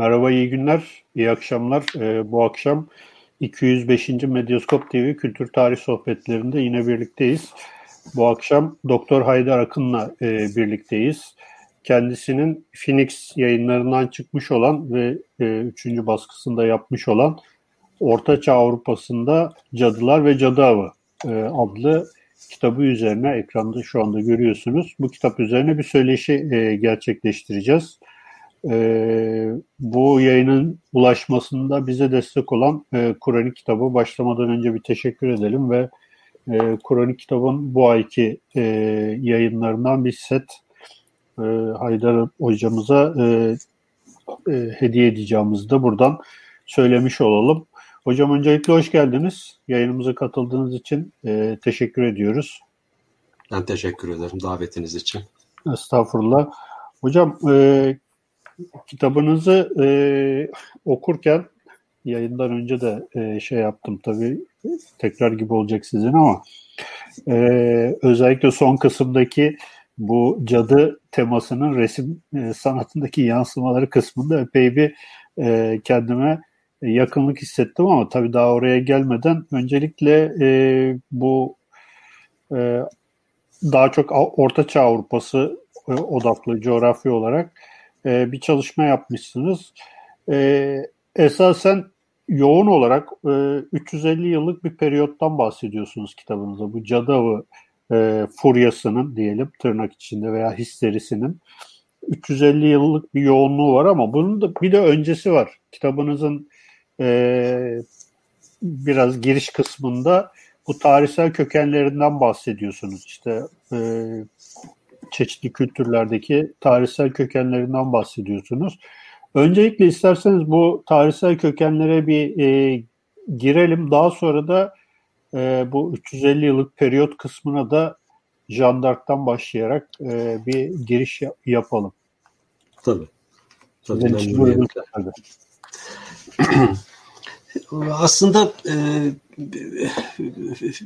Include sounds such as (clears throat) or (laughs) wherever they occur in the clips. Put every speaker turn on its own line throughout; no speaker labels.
Merhaba, iyi günler, iyi akşamlar. Ee, bu akşam 205. Medyaskop TV Kültür Tarih Sohbetlerinde yine birlikteyiz. Bu akşam Doktor Haydar Akın'la e, birlikteyiz. Kendisinin Phoenix yayınlarından çıkmış olan ve e, üçüncü baskısında yapmış olan Ortaçağ Avrupa'sında Cadılar ve Cadı Avı e, adlı kitabı üzerine ekranda şu anda görüyorsunuz. Bu kitap üzerine bir söyleşi e, gerçekleştireceğiz. E, bu yayının ulaşmasında bize destek olan e, Kur'an kitabı başlamadan önce bir teşekkür edelim ve e, Kur'an kitabın bu ayki e, yayınlarından bir set e, Haydar hocamıza e, e, hediye edeceğimizi de buradan söylemiş olalım. Hocam öncelikle hoş geldiniz. Yayınımıza katıldığınız için e, teşekkür ediyoruz.
Ben teşekkür ederim davetiniz için.
Estağfurullah. Hocam e, kitabınızı e, okurken yayından önce de e, şey yaptım tabii tekrar gibi olacak sizin ama e, özellikle son kısımdaki bu cadı temasının resim e, sanatındaki yansımaları kısmında epey bir e, kendime yakınlık hissettim ama tabii daha oraya gelmeden öncelikle e, bu e, daha çok Orta Çağ Avrupası e, odaklı coğrafya olarak e, bir çalışma yapmışsınız. E, esasen yoğun olarak e, 350 yıllık bir periyottan bahsediyorsunuz kitabınızda. Bu Cadavı e, furyasının diyelim tırnak içinde veya histerisinin 350 yıllık bir yoğunluğu var ama bunun da bir de öncesi var. Kitabınızın e, biraz giriş kısmında bu tarihsel kökenlerinden bahsediyorsunuz. İşte e, çeşitli kültürlerdeki tarihsel kökenlerinden bahsediyorsunuz. Öncelikle isterseniz bu tarihsel kökenlere bir e, girelim. Daha sonra da e, bu 350 yıllık periyot kısmına da Jandark'tan başlayarak e, bir giriş yap- yapalım.
Tabii.
Tabii Sizin (clears throat) (clears throat)
Aslında e,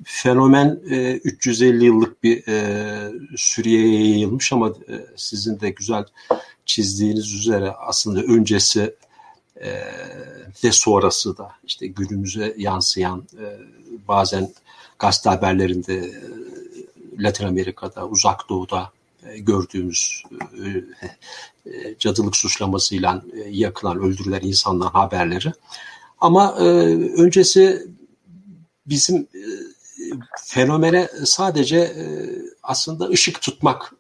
fenomen e, 350 yıllık bir e, süreye yayılmış ama e, sizin de güzel çizdiğiniz üzere aslında öncesi e, ve sonrası da işte günümüze yansıyan e, bazen gazete haberlerinde e, Latin Amerika'da, Uzak Doğu'da e, gördüğümüz e, cadılık suçlamasıyla yakılan, öldürülen insanların haberleri. Ama e, öncesi bizim e, fenomene sadece e, aslında ışık tutmak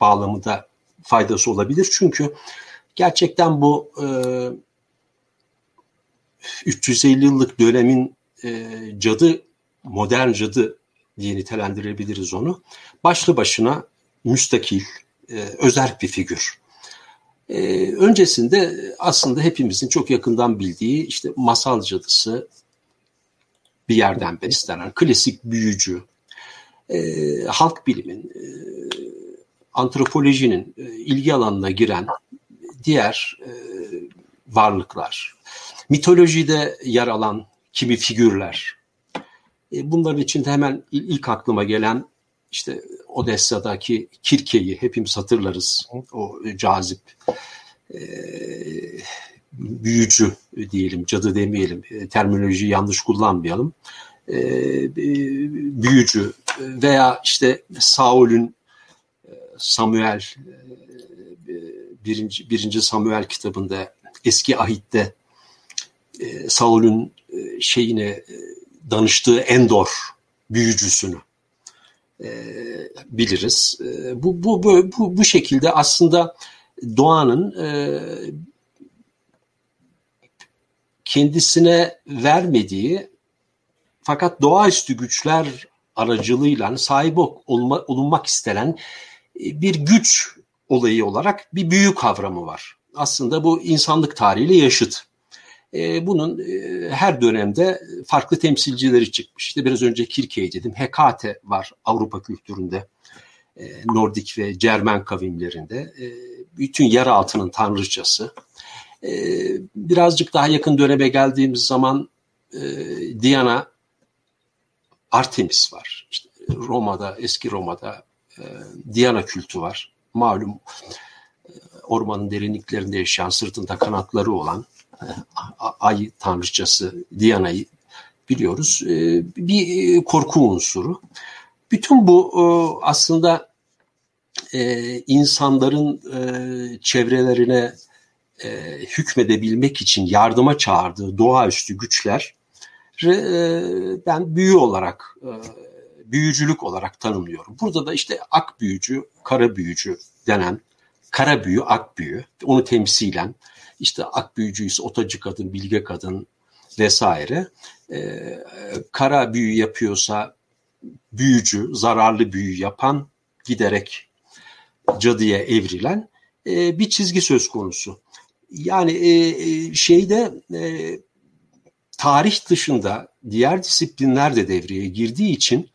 bağlamında faydası olabilir. Çünkü gerçekten bu e, 350 yıllık dönemin e, cadı, modern cadı diye nitelendirebiliriz onu. Başlı başına müstakil, e, özerk bir figür. E, öncesinde aslında hepimizin çok yakından bildiği işte masal cadısı bir yerden beslenen klasik büyücü, e, halk bilimin, e, antropolojinin e, ilgi alanına giren diğer e, varlıklar, mitolojide yer alan kimi figürler, e, bunların içinde hemen ilk aklıma gelen işte Odessa'daki Kirke'yi hepimiz hatırlarız. O cazip e, büyücü diyelim, cadı demeyelim, e, terminolojiyi yanlış kullanmayalım. E, büyücü veya işte Saul'ün e, Samuel e, birinci, birinci Samuel kitabında eski ahitte e, Saul'ün e, şeyine e, danıştığı Endor büyücüsünü e, biliriz. E, bu, bu, bu, bu, şekilde aslında doğanın e, kendisine vermediği fakat doğaüstü güçler aracılığıyla sahip olma, olunmak istenen e, bir güç olayı olarak bir büyük kavramı var. Aslında bu insanlık tarihiyle yaşıt. E, bunun e, her dönemde farklı temsilcileri çıkmış. İşte biraz önce Kirke'yi dedim. Hekate var Avrupa kültüründe. E, Nordik ve Cermen kavimlerinde. E, bütün yer altının tanrıçası. E, birazcık daha yakın döneme geldiğimiz zaman e, Diana Artemis var. İşte Roma'da, eski Roma'da e, Diana kültü var. Malum ormanın derinliklerinde yaşayan, sırtında kanatları olan ay tanrıçası Diana'yı biliyoruz. Bir korku unsuru. Bütün bu aslında insanların çevrelerine hükmedebilmek için yardıma çağırdığı doğaüstü güçler ben büyü olarak büyücülük olarak tanımlıyorum. Burada da işte ak büyücü, kara büyücü denen kara büyü, ak büyü onu temsilen işte ak büyücüyse otacı kadın, bilge kadın vesaire. Ee, kara büyü yapıyorsa büyücü, zararlı büyü yapan giderek cadıya evrilen e, bir çizgi söz konusu. Yani e, e şeyde e, tarih dışında diğer disiplinler de devreye girdiği için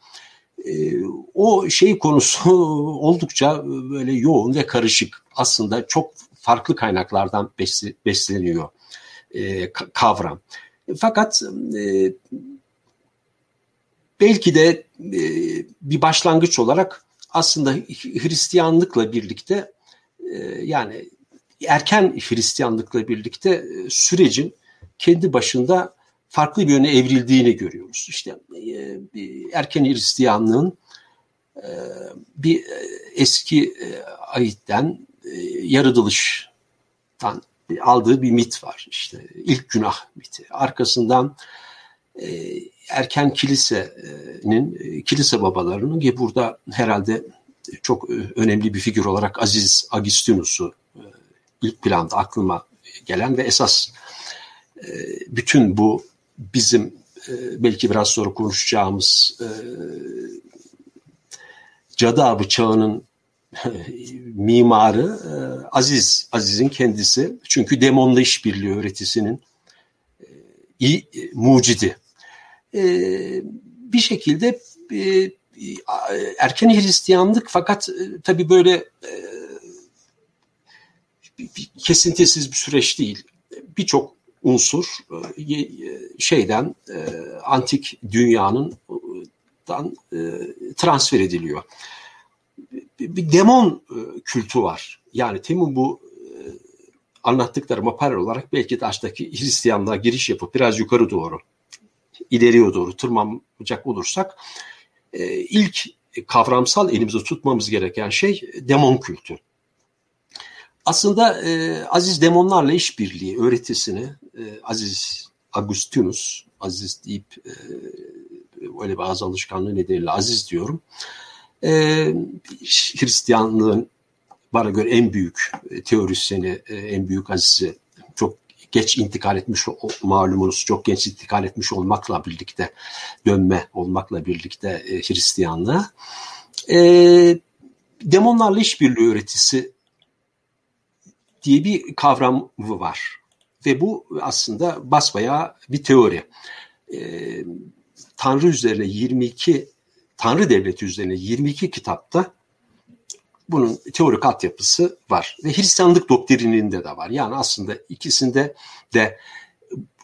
e, o şey konusu (laughs) oldukça böyle yoğun ve karışık. Aslında çok farklı kaynaklardan besleniyor e, kavram. Fakat e, belki de e, bir başlangıç olarak aslında Hristiyanlıkla birlikte yani erken Hristiyanlıkla birlikte sürecin kendi başında farklı bir yöne evrildiğini görüyoruz. İşte erken Hristiyanlığın bir eski ayitten e, yaratılıştan aldığı bir mit var. İşte ilk günah miti. Arkasından e, erken kilisenin, e, kilise babalarının ki burada herhalde çok e, önemli bir figür olarak Aziz Agustinus'u e, ilk planda aklıma gelen ve esas e, bütün bu bizim e, belki biraz sonra konuşacağımız e, cadı avı çağının mimarı e, Aziz, Aziz'in kendisi. Çünkü demonla işbirliği öğretisinin e, e, mucidi. E, bir şekilde erken Hristiyanlık fakat e, tabii böyle kesintisiz bir süreç değil. Birçok unsur şeyden antik dünyanın transfer ediliyor. Bir demon kültü var. Yani Temun bu anlattıklarıma paralel olarak belki de açtaki Hristiyanlığa giriş yapıp biraz yukarı doğru, ileriye doğru tırmanacak olursak ilk kavramsal elimizde tutmamız gereken şey demon kültü. Aslında e, Aziz demonlarla işbirliği öğretisini e, Aziz Agustinus, Aziz deyip e, öyle bazı alışkanlığı nedeniyle Aziz diyorum. E, Hristiyanlığın bana göre en büyük e, teorisyeni, e, en büyük Aziz'i çok geç intikal etmiş malumunuz çok genç intikal etmiş olmakla birlikte dönme olmakla birlikte e, Hristiyanlığa e, demonlarla işbirliği öğretisi diye bir kavram var. Ve bu aslında basbayağı bir teori. Ee, Tanrı üzerine 22, Tanrı devleti üzerine 22 kitapta bunun teorik altyapısı var. Ve Hristiyanlık doktrininde de var. Yani aslında ikisinde de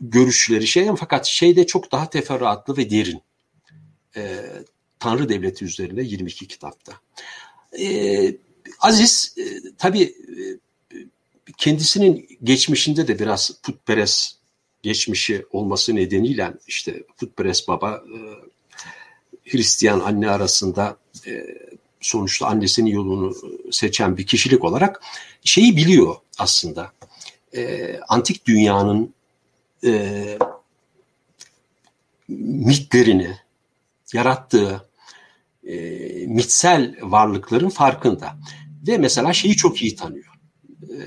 görüşleri şey fakat şeyde çok daha teferruatlı ve derin. Ee, Tanrı devleti üzerine 22 kitapta. Ee, Aziz e, tabii e, kendisinin geçmişinde de biraz putperest geçmişi olması nedeniyle işte putperest baba e, Hristiyan anne arasında e, sonuçta annesinin yolunu seçen bir kişilik olarak şeyi biliyor aslında. E, antik dünyanın e, mitlerini yarattığı e, mitsel varlıkların farkında. Ve mesela şeyi çok iyi tanıyor e,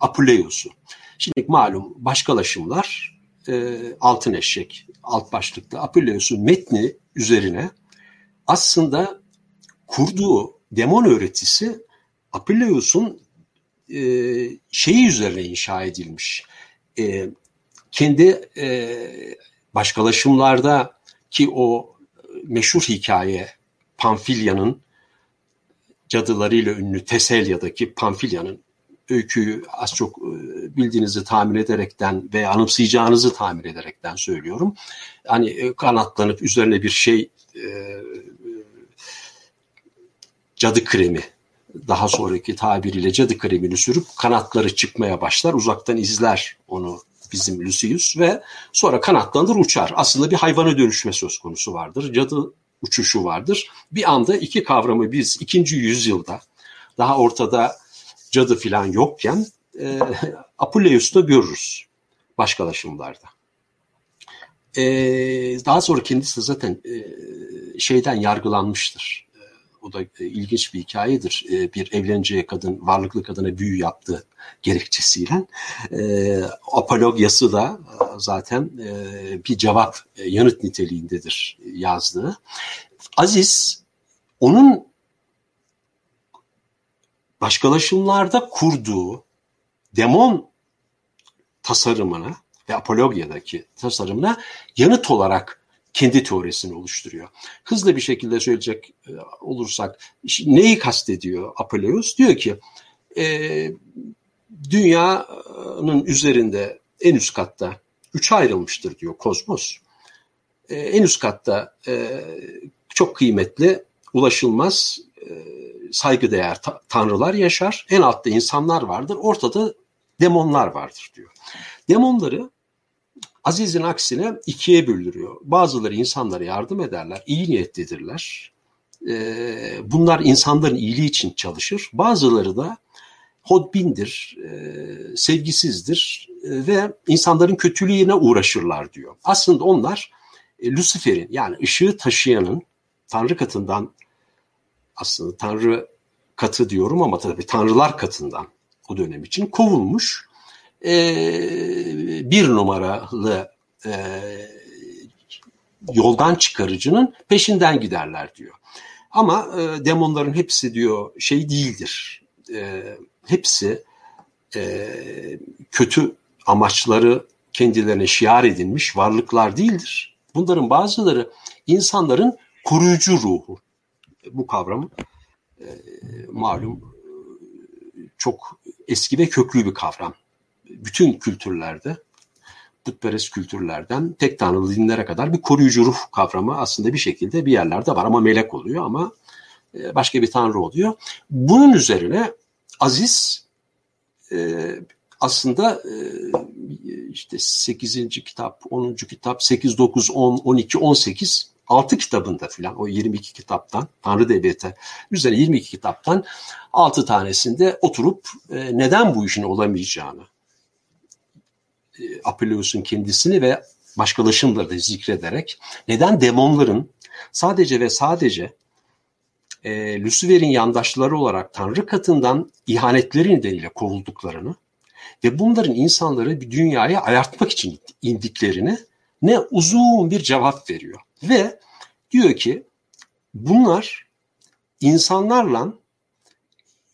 Apuleius'u. Şimdi malum başkalaşımlar e, altın eşek alt başlıklı Apuleius'un metni üzerine aslında kurduğu demon öğretisi Apuleius'un e, şeyi üzerine inşa edilmiş. E, kendi e, başkalaşımlarda ki o meşhur hikaye Pamfilya'nın cadılarıyla ünlü Teselya'daki Pamfilya'nın öyküyü az çok e, bildiğinizi tahmin ederekten ve anımsayacağınızı tahmin ederekten söylüyorum. Hani e, kanatlanıp üzerine bir şey e, cadı kremi daha sonraki tabiriyle cadı kremini sürüp kanatları çıkmaya başlar. Uzaktan izler onu bizim Lucius ve sonra kanatlanır uçar. Aslında bir hayvana dönüşme söz konusu vardır. Cadı uçuşu vardır. Bir anda iki kavramı biz ikinci yüzyılda daha ortada cadı filan yokken e, (laughs) Apuleius'ta görürüz başkalaşımlarda. E, daha sonra kendisi zaten e, şeyden yargılanmıştır. E, o da e, ilginç bir hikayedir. E, bir evleneceği kadın, varlıklı kadına büyü yaptı gerekçesiyle. E, apologyası da e, zaten e, bir cevap, e, yanıt niteliğindedir yazdığı. Aziz, onun başkalaşımlarda kurduğu demon tasarımına ve apologyadaki tasarımına yanıt olarak kendi teorisini oluşturuyor. Hızlı bir şekilde söyleyecek e, olursak neyi kastediyor Apoleus? Diyor ki e, dünyanın üzerinde en üst katta üçe ayrılmıştır diyor kozmos. E, en üst katta e, çok kıymetli, ulaşılmaz, saygıdeğer ta- tanrılar yaşar. En altta insanlar vardır. Ortada demonlar vardır diyor. Demonları Aziz'in aksine ikiye böldürüyor. Bazıları insanlara yardım ederler, iyi niyetlidirler. Ee, bunlar insanların iyiliği için çalışır. Bazıları da hodbindir, e, sevgisizdir e, ve insanların kötülüğüne uğraşırlar diyor. Aslında onlar e, Lucifer'in yani ışığı taşıyanın Tanrı katından aslında Tanrı katı diyorum ama tabii Tanrılar katından o dönem için kovulmuş e, bir numaralı e, yoldan çıkarıcının peşinden giderler diyor. Ama e, demonların hepsi diyor şey değildir. E, hepsi e, kötü amaçları kendilerine şiar edilmiş varlıklar değildir. Bunların bazıları insanların koruyucu ruhu. Bu kavram e, malum çok eski ve köklü bir kavram bütün kültürlerde putperest kültürlerden tek tanrılı dinlere kadar bir koruyucu ruh kavramı aslında bir şekilde bir yerlerde var ama melek oluyor ama e, başka bir tanrı oluyor. Bunun üzerine Aziz e, aslında e, işte 8. kitap, 10. kitap, 8, 9, 10, 12, 18 6 kitabında filan o 22 kitaptan Tanrı Devleti üzerine 22 kitaptan 6 tanesinde oturup neden bu işin olamayacağını e, Apuleius'un kendisini ve başkalaşımları da zikrederek neden demonların sadece ve sadece e, Lucifer'in yandaşları olarak Tanrı katından ihanetleri nedeniyle kovulduklarını ve bunların insanları bir dünyaya ayartmak için indiklerini ne uzun bir cevap veriyor. Ve diyor ki bunlar insanlarla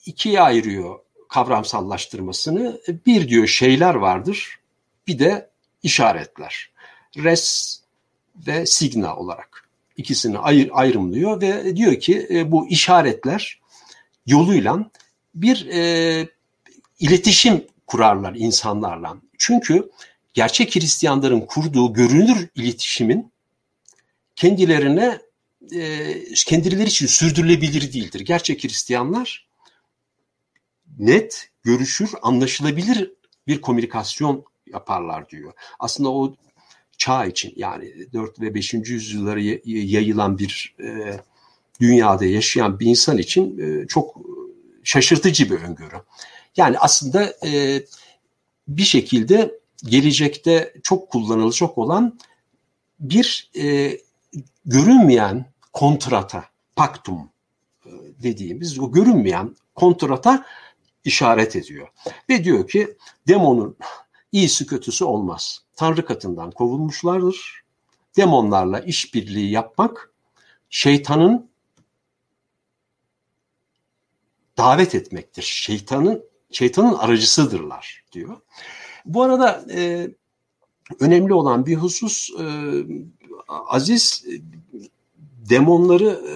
ikiye ayırıyor kavramsallaştırmasını. Bir diyor şeyler vardır, bir de işaretler. Res ve signa olarak ikisini ayır, ayrımlıyor ve diyor ki e, bu işaretler yoluyla bir e, iletişim kurarlar insanlarla. Çünkü gerçek Hristiyanların kurduğu görünür iletişimin kendilerine e, kendileri için sürdürülebilir değildir. Gerçek Hristiyanlar net, görüşür, anlaşılabilir bir komünikasyon yaparlar diyor. Aslında o çağ için yani 4 ve 5. yüzyıllara yayılan bir e, dünyada yaşayan bir insan için e, çok şaşırtıcı bir öngörü. Yani aslında e, bir şekilde gelecekte çok kullanılacak olan bir e, görünmeyen kontrata, paktum e, dediğimiz o görünmeyen kontrata işaret ediyor. Ve diyor ki demonun iyisi kötüsü olmaz. Tanrı katından kovulmuşlardır. Demonlarla işbirliği yapmak şeytanın davet etmektir. Şeytanın şeytanın aracısıdırlar diyor. Bu arada e, önemli olan bir husus e, Aziz e, demonları e,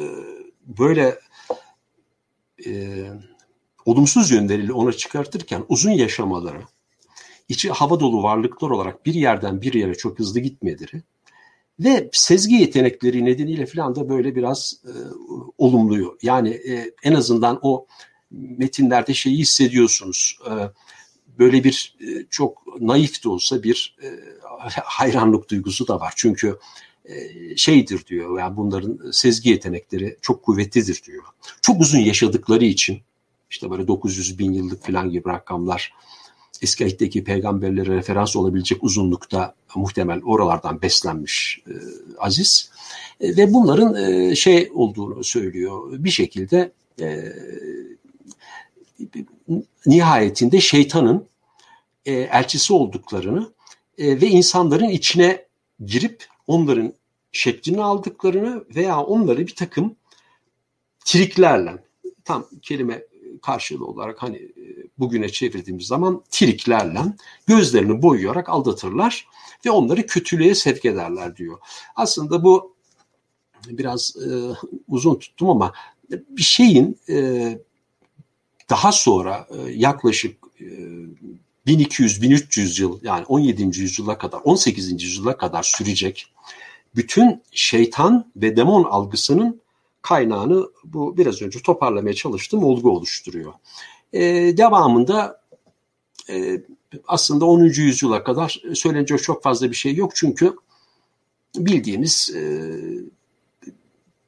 böyle e, olumsuz yönleriyle ona çıkartırken uzun yaşamaları, içi hava dolu varlıklar olarak bir yerden bir yere çok hızlı gitmeleri ve sezgi yetenekleri nedeniyle falan da böyle biraz e, olumluyor. Yani e, en azından o metinlerde şeyi hissediyorsunuz. E, böyle bir e, çok naif de olsa bir e, hayranlık duygusu da var. Çünkü e, şeydir diyor yani bunların sezgi yetenekleri çok kuvvetlidir diyor. Çok uzun yaşadıkları için işte böyle 900 bin yıllık falan gibi rakamlar eski ahitteki peygamberlere referans olabilecek uzunlukta muhtemel oralardan beslenmiş e, Aziz. E, ve bunların e, şey olduğunu söylüyor. Bir şekilde e, nihayetinde şeytanın e, elçisi olduklarını e, ve insanların içine girip onların şeklini aldıklarını veya onları bir takım triklerle tam kelime karşılığı olarak hani e, bugüne çevirdiğimiz zaman triklerle gözlerini boyayarak aldatırlar ve onları kötülüğe sevk ederler diyor. Aslında bu biraz e, uzun tuttum ama bir şeyin e, daha sonra e, yaklaşık e, 1200-1300 yıl yani 17. yüzyıla kadar 18. yüzyıla kadar sürecek bütün şeytan ve demon algısının kaynağını bu biraz önce toparlamaya çalıştığım olgu oluşturuyor. Ee, devamında e, aslında 10. yüzyıla kadar söylenecek çok fazla bir şey yok çünkü bildiğimiz e,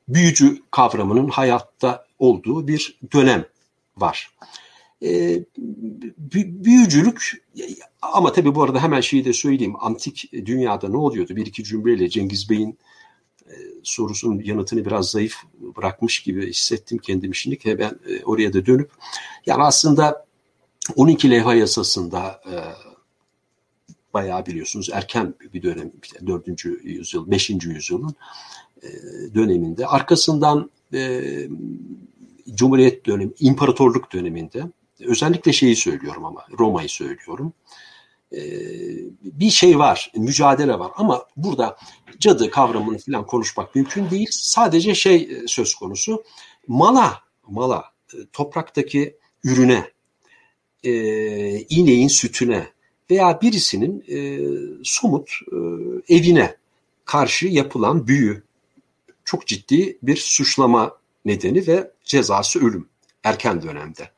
büyücü kavramının hayatta olduğu bir dönem var. E, büyücülük ama tabii bu arada hemen şeyi de söyleyeyim. Antik dünyada ne oluyordu? Bir iki cümleyle Cengiz Bey'in e, sorusunun yanıtını biraz zayıf bırakmış gibi hissettim kendimi şimdi ben e, oraya da dönüp yani aslında 12 levha yasasında e, bayağı biliyorsunuz erken bir dönem 4. yüzyıl 5. yüzyılın e, döneminde arkasından e, Cumhuriyet dönemi, imparatorluk döneminde özellikle şeyi söylüyorum ama Roma'yı söylüyorum. Ee, bir şey var, mücadele var ama burada cadı kavramını falan konuşmak mümkün değil. Sadece şey e, söz konusu. Mala, mala, e, topraktaki ürüne, e, ineğin sütüne veya birisinin e, somut evine karşı yapılan büyü çok ciddi bir suçlama nedeni ve cezası ölüm erken dönemde.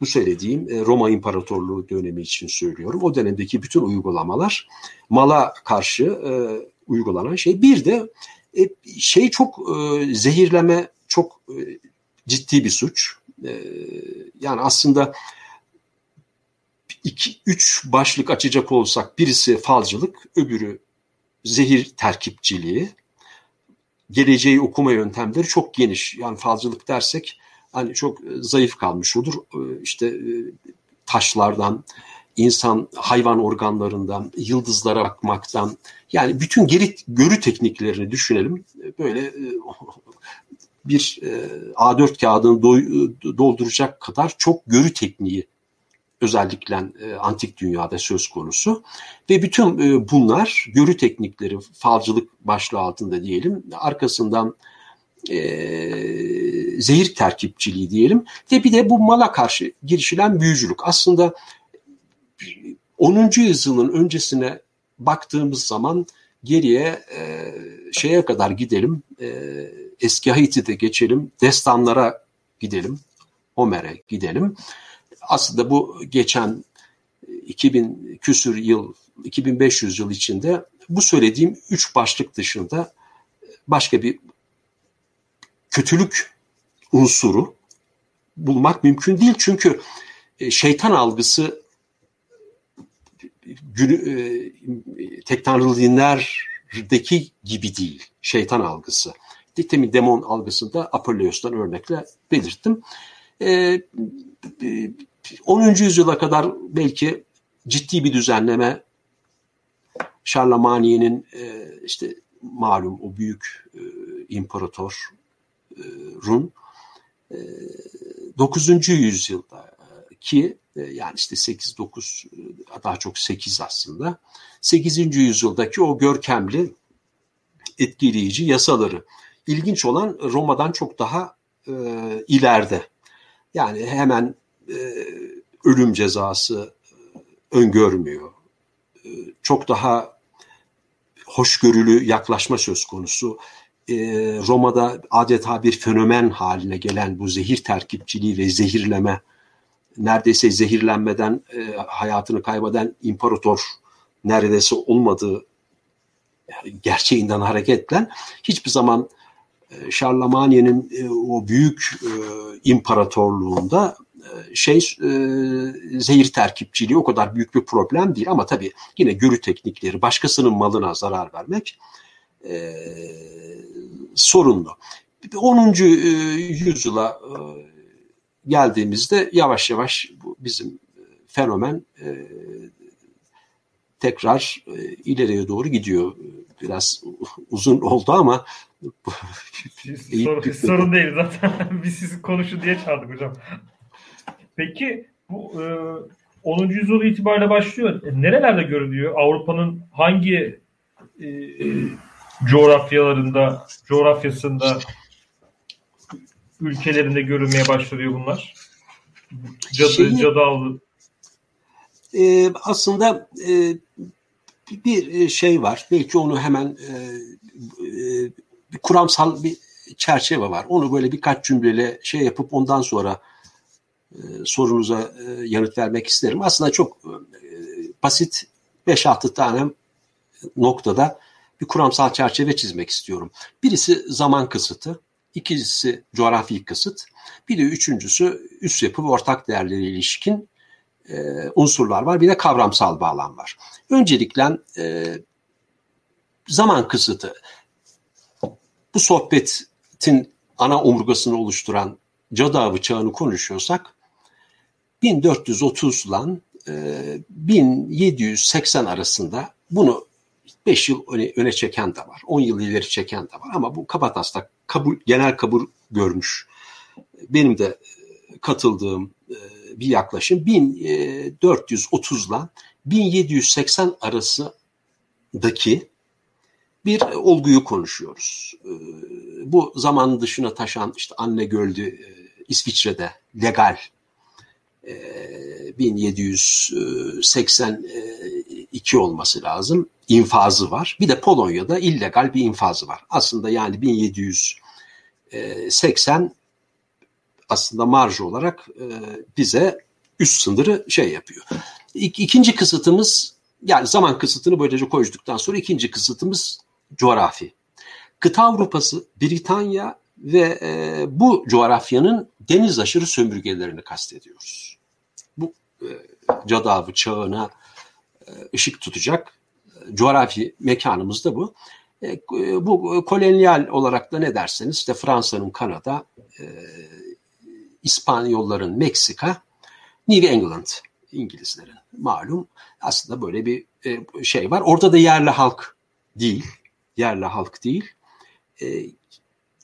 Bu söylediğim e, Roma İmparatorluğu dönemi için söylüyorum. O dönemdeki bütün uygulamalar mala karşı e, uygulanan şey. Bir de e, şey çok zehirleme çok ciddi bir suç. Yani aslında iki, üç başlık açacak olsak birisi falcılık, öbürü zehir terkipçiliği, geleceği okuma yöntemleri çok geniş. Yani falcılık dersek hani çok e, zayıf kalmış olur. E, işte e, taşlardan, insan hayvan organlarından, yıldızlara bakmaktan yani bütün geri görü tekniklerini düşünelim. Böyle (laughs) bir A4 kağıdını dolduracak kadar çok görü tekniği özellikle antik dünyada söz konusu ve bütün bunlar görü teknikleri falcılık başlığı altında diyelim arkasından e, zehir terkipçiliği diyelim ve bir de bu mala karşı girişilen büyücülük. Aslında 10. yüzyılın öncesine baktığımız zaman geriye e, şeye kadar gidelim, e, eski Haiti'de geçelim, destanlara gidelim, Homer'e gidelim. Aslında bu geçen 2000 küsür yıl, 2500 yıl içinde bu söylediğim üç başlık dışında başka bir kötülük unsuru bulmak mümkün değil. Çünkü e, şeytan algısı e, tek tanrılı dinlerdeki gibi değil. Şeytan algısı. Demin demon algısında Apolloos'tan örnekle belirttim. E, 10. yüzyıla kadar belki ciddi bir düzenleme Şarlamaniye'nin e, işte malum o büyük e, imparator Rum 9. yüzyılda ki yani işte 8-9 daha çok 8 aslında 8. yüzyıldaki o görkemli etkileyici yasaları ilginç olan Roma'dan çok daha e, ileride yani hemen e, ölüm cezası öngörmüyor e, çok daha hoşgörülü yaklaşma söz konusu e, Roma'da adeta bir fenomen haline gelen bu zehir terkipçiliği ve zehirleme neredeyse zehirlenmeden e, hayatını kaybeden imparator neredeyse olmadığı gerçeğinden hareketle hiçbir zaman e, Şarlamanye'nin e, o büyük imparatorluğunda şey zehir terkipçiliği o kadar büyük bir problem değil. Ama tabii yine görü teknikleri başkasının malına zarar vermek e, sorunlu. 10. E, yüzyıla e, geldiğimizde yavaş yavaş bizim fenomen e, tekrar e, ileriye doğru gidiyor. Biraz uzun oldu ama
sorun, sorun değil zaten. (laughs) Biz sizi konuşun diye çağırdık hocam. Peki bu e, 10. yüzyıl itibariyle başlıyor. E, nerelerde görülüyor? Avrupa'nın hangi e, coğrafyalarında, coğrafyasında ülkelerinde görülmeye başlıyor bunlar? Cadı, Şeyi, cadı avlı.
E, aslında e, bir şey var. Belki onu hemen e, e, bir kuramsal bir çerçeve var. Onu böyle birkaç cümleyle şey yapıp ondan sonra e, sorunuza e, yanıt vermek isterim. Aslında çok e, basit 5-6 tane noktada bir kuramsal çerçeve çizmek istiyorum. Birisi zaman kısıtı, ikincisi coğrafi kısıt, bir de üçüncüsü üst yapı ve ortak değerlere ilişkin e, unsurlar var. Bir de kavramsal bağlam var. Öncelikle e, zaman kısıtı. Bu sohbetin ana omurgasını oluşturan Cadı Avı çağını konuşuyorsak 1430 ile 1780 arasında bunu 5 yıl öne, öne çeken de var. 10 yıl ileri çeken de var. Ama bu kabataslak kabul, genel kabul görmüş. Benim de katıldığım e, bir yaklaşım 1430 ile 1780 arasındaki bir olguyu konuşuyoruz. E, bu zaman dışına taşan işte Anne Göl'dü e, İsviçre'de legal 1782 olması lazım. infazı var. Bir de Polonya'da illegal bir infazı var. Aslında yani 1780 aslında marj olarak e, bize üst sınırı şey yapıyor. İkinci kısıtımız yani zaman kısıtını böylece koyduktan sonra ikinci kısıtımız coğrafi. Kıta Avrupası, Britanya ve e, bu coğrafyanın deniz aşırı sömürgelerini kastediyoruz. Bu e, Cadavı çağına e, ışık tutacak e, coğrafi mekanımız da bu. E, bu kolonyal olarak da ne derseniz işte Fransa'nın Kanada, e, İspanyolların Meksika, New England İngilizlerin malum aslında böyle bir e, şey var. Orada da yerli halk değil, yerli halk değil. E,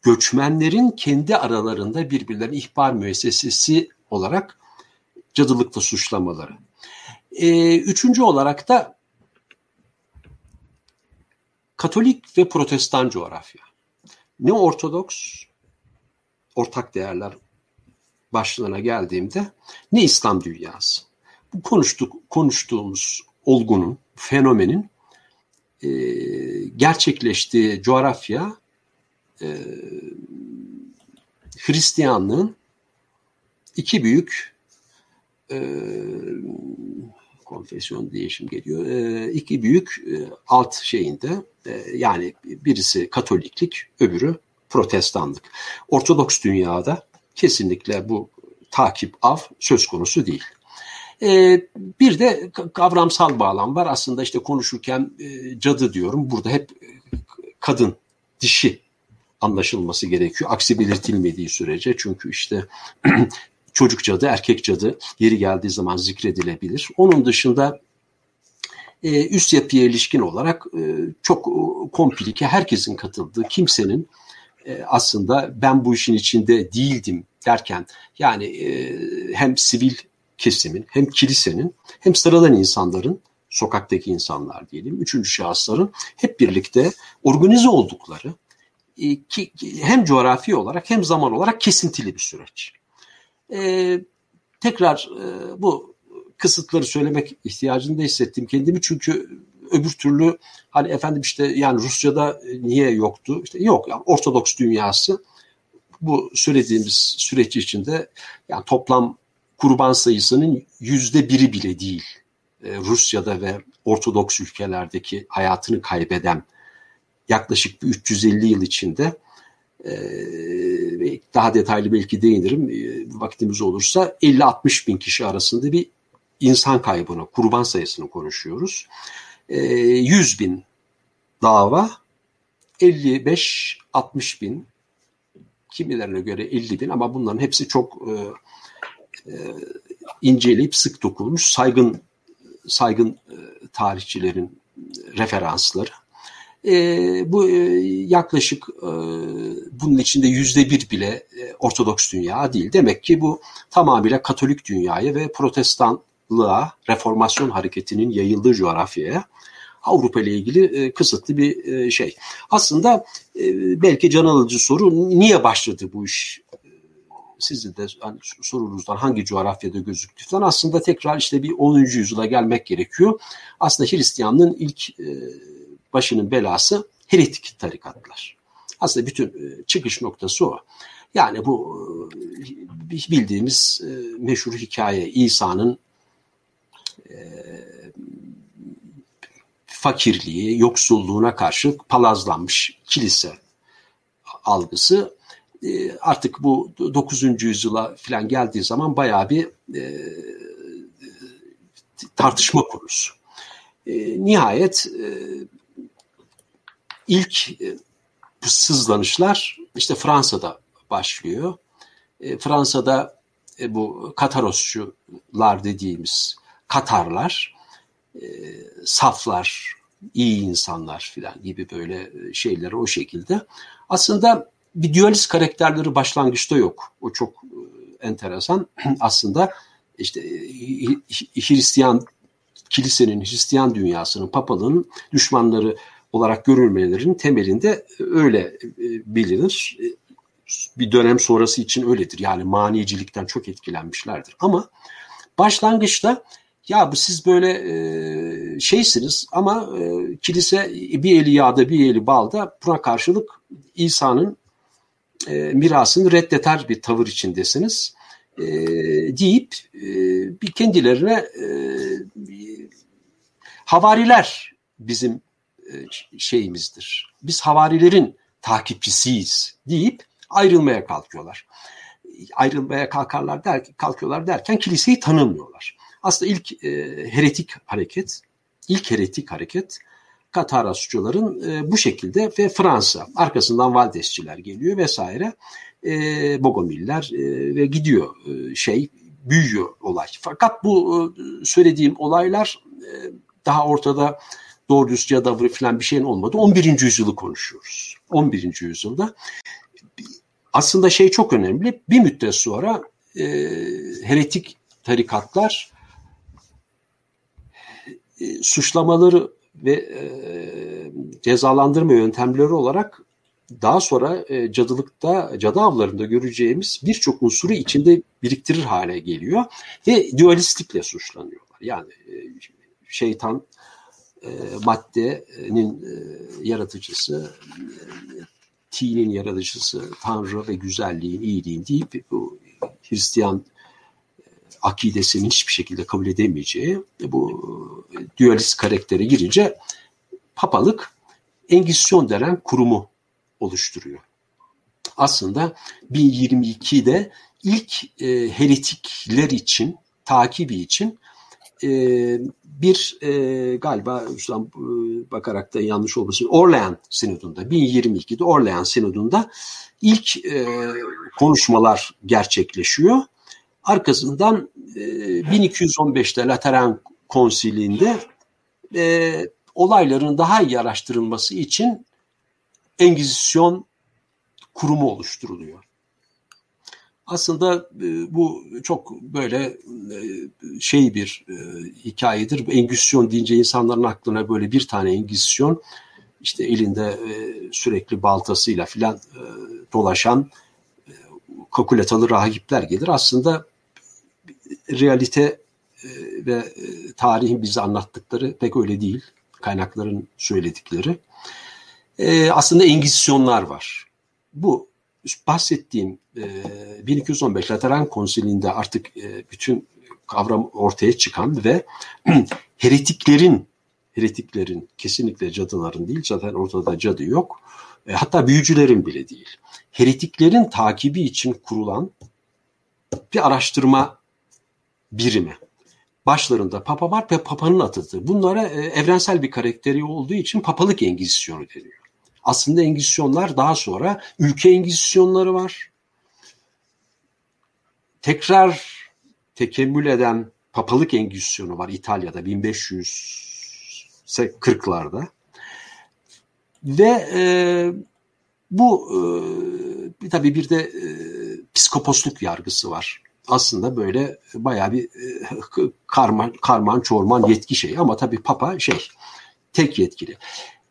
göçmenlerin kendi aralarında birbirlerine ihbar müessesesi olarak cadılıkla suçlamaları. E, üçüncü olarak da Katolik ve Protestan coğrafya. Ne Ortodoks, ortak değerler başlığına geldiğimde ne İslam dünyası. Bu konuştuk, konuştuğumuz olgunun, fenomenin e, gerçekleştiği coğrafya e, Hristiyanlığın iki büyük e, konfesyon değişim geliyor. E, iki büyük e, alt şeyinde e, yani birisi Katoliklik, öbürü Protestanlık. Ortodoks dünyada kesinlikle bu takip av söz konusu değil. Ee, bir de kavramsal bağlam var. Aslında işte konuşurken e, cadı diyorum. Burada hep e, kadın, dişi anlaşılması gerekiyor. Aksi belirtilmediği sürece. Çünkü işte (clears throat) çocuk cadı, erkek cadı yeri geldiği zaman zikredilebilir. Onun dışında e, üst yapıya ilişkin olarak çok komplike, herkesin katıldığı, kimsenin e, aslında ben bu işin içinde değildim derken yani e, hem sivil kesimin hem kilisenin hem sıradan insanların sokaktaki insanlar diyelim üçüncü şahısların hep birlikte organize oldukları e, ki, hem coğrafi olarak hem zaman olarak kesintili bir süreç. E, tekrar e, bu kısıtları söylemek ihtiyacında hissettim kendimi çünkü öbür türlü hani efendim işte yani Rusya'da niye yoktu? İşte yok yani Ortodoks dünyası bu söylediğimiz süreç içinde yani toplam kurban sayısının yüzde biri bile değil. Ee, Rusya'da ve Ortodoks ülkelerdeki hayatını kaybeden yaklaşık bir 350 yıl içinde daha detaylı belki değinirim e, vaktimiz olursa 50-60 bin kişi arasında bir insan kaybını, kurban sayısını konuşuyoruz. 100 e, bin dava, 55-60 bin, kimilerine göre 50 bin ama bunların hepsi çok inceleyip sık dokunmuş saygın saygın tarihçilerin referansları. E, bu e, yaklaşık e, bunun içinde yüzde bir bile e, Ortodoks dünya değil. Demek ki bu tamamıyla Katolik dünyaya ve Protestanlığa, Reformasyon hareketinin yayıldığı coğrafyaya Avrupa ile ilgili e, kısıtlı bir e, şey. Aslında e, belki can alıcı soru niye başladı bu iş? Sizin de hani, sorunuzdan hangi coğrafyada gözüktü falan aslında tekrar işte bir 10. yüzyıla gelmek gerekiyor. Aslında Hristiyanlığın ilk e, başının belası heretik tarikatlar. Aslında bütün e, çıkış noktası o. Yani bu e, bildiğimiz e, meşhur hikaye İsa'nın fakirliği, yoksulluğuna karşı palazlanmış kilise algısı artık bu 9. yüzyıla falan geldiği zaman bayağı bir tartışma konusu. Nihayet ilk e, sızlanışlar işte Fransa'da başlıyor. E, Fransa'da e, bu Katarosçular dediğimiz Katarlar, saflar, iyi insanlar filan gibi böyle şeyler o şekilde. Aslında bir dualist karakterleri başlangıçta yok. O çok enteresan. (clears throat) Aslında işte Hristiyan kilisenin, Hristiyan dünyasının, papalığın düşmanları olarak görülmelerinin temelinde öyle e, bilinir. E, bir dönem sonrası için öyledir. Yani manicilikten çok etkilenmişlerdir. Ama başlangıçta ya bu siz böyle e, şeysiniz ama e, kilise bir eli yağda bir eli balda buna karşılık İsa'nın e, mirasını reddeter bir tavır içindesiniz e, deyip e, bir kendilerine e, havariler bizim e, şeyimizdir. Biz havarilerin takipçisiyiz deyip ayrılmaya kalkıyorlar. Ayrılmaya kalkarlar der, kalkıyorlar derken kiliseyi tanımıyorlar. Aslında ilk e, heretik hareket, ilk heretik hareket Katarasçuların e, bu şekilde ve Fransa arkasından Valdesçiler geliyor vesaire e, Bogomiller e, ve gidiyor e, şey büyüyor olay. Fakat bu e, söylediğim olaylar e, daha ortada doğru düz cadavri falan bir şeyin olmadı. 11. yüzyılı konuşuyoruz. 11. yüzyılda. Aslında şey çok önemli. Bir müddet sonra e, heretik tarikatlar e, suçlamaları ve e, cezalandırma yöntemleri olarak daha sonra e, cadılıkta, cadı avlarında göreceğimiz birçok unsuru içinde biriktirir hale geliyor ve dualistlikle suçlanıyorlar. Yani e, şeytan e, maddenin e, yaratıcısı, e, tinin yaratıcısı, Tanrı ve güzelliğin, iyiliğin deyip bu Hristiyan akidesinin hiçbir şekilde kabul edemeyeceği bu dualist karaktere girince papalık Engizisyon denen kurumu oluşturuyor. Aslında 1022'de ilk e, heretikler için, takibi için e, bir e, galiba şuradan e, bakarak da yanlış olmasın Orlean Sinodu'nda 1022'de Orlean Sinodu'nda ilk e, konuşmalar gerçekleşiyor. Arkasından e, 1215'te Lateran Konsili'nde e, olayların daha iyi araştırılması için Engizisyon kurumu oluşturuluyor. Aslında e, bu çok böyle e, şey bir e, hikayedir. Engizisyon deyince insanların aklına böyle bir tane Engizisyon işte elinde sürekli baltasıyla filan dolaşan kakuletalı rahipler gelir. Aslında realite ve tarihin bize anlattıkları pek öyle değil. kaynakların söyledikleri. Aslında engizisyonlar var. Bu bahsettiğim e, 1215 Lateran Konsili'nde artık e, bütün kavram ortaya çıkan ve (clears throat) heretiklerin heretiklerin kesinlikle cadıların değil zaten ortada cadı yok. E, hatta büyücülerin bile değil. Heretiklerin takibi için kurulan bir araştırma birimi. Başlarında papa var ve papanın atıdır. Bunlara e, evrensel bir karakteri olduğu için papalık engizisyonu deniyor. Aslında engizisyonlar daha sonra ülke engizisyonları var. Tekrar tekemmül eden papalık engizisyonu var İtalya'da 1540'larda. Ve e, bu e, tabii bir de e, psikoposluk yargısı var. Aslında böyle bayağı bir e, karman, karman çorman yetki şey ama tabii papa şey tek yetkili.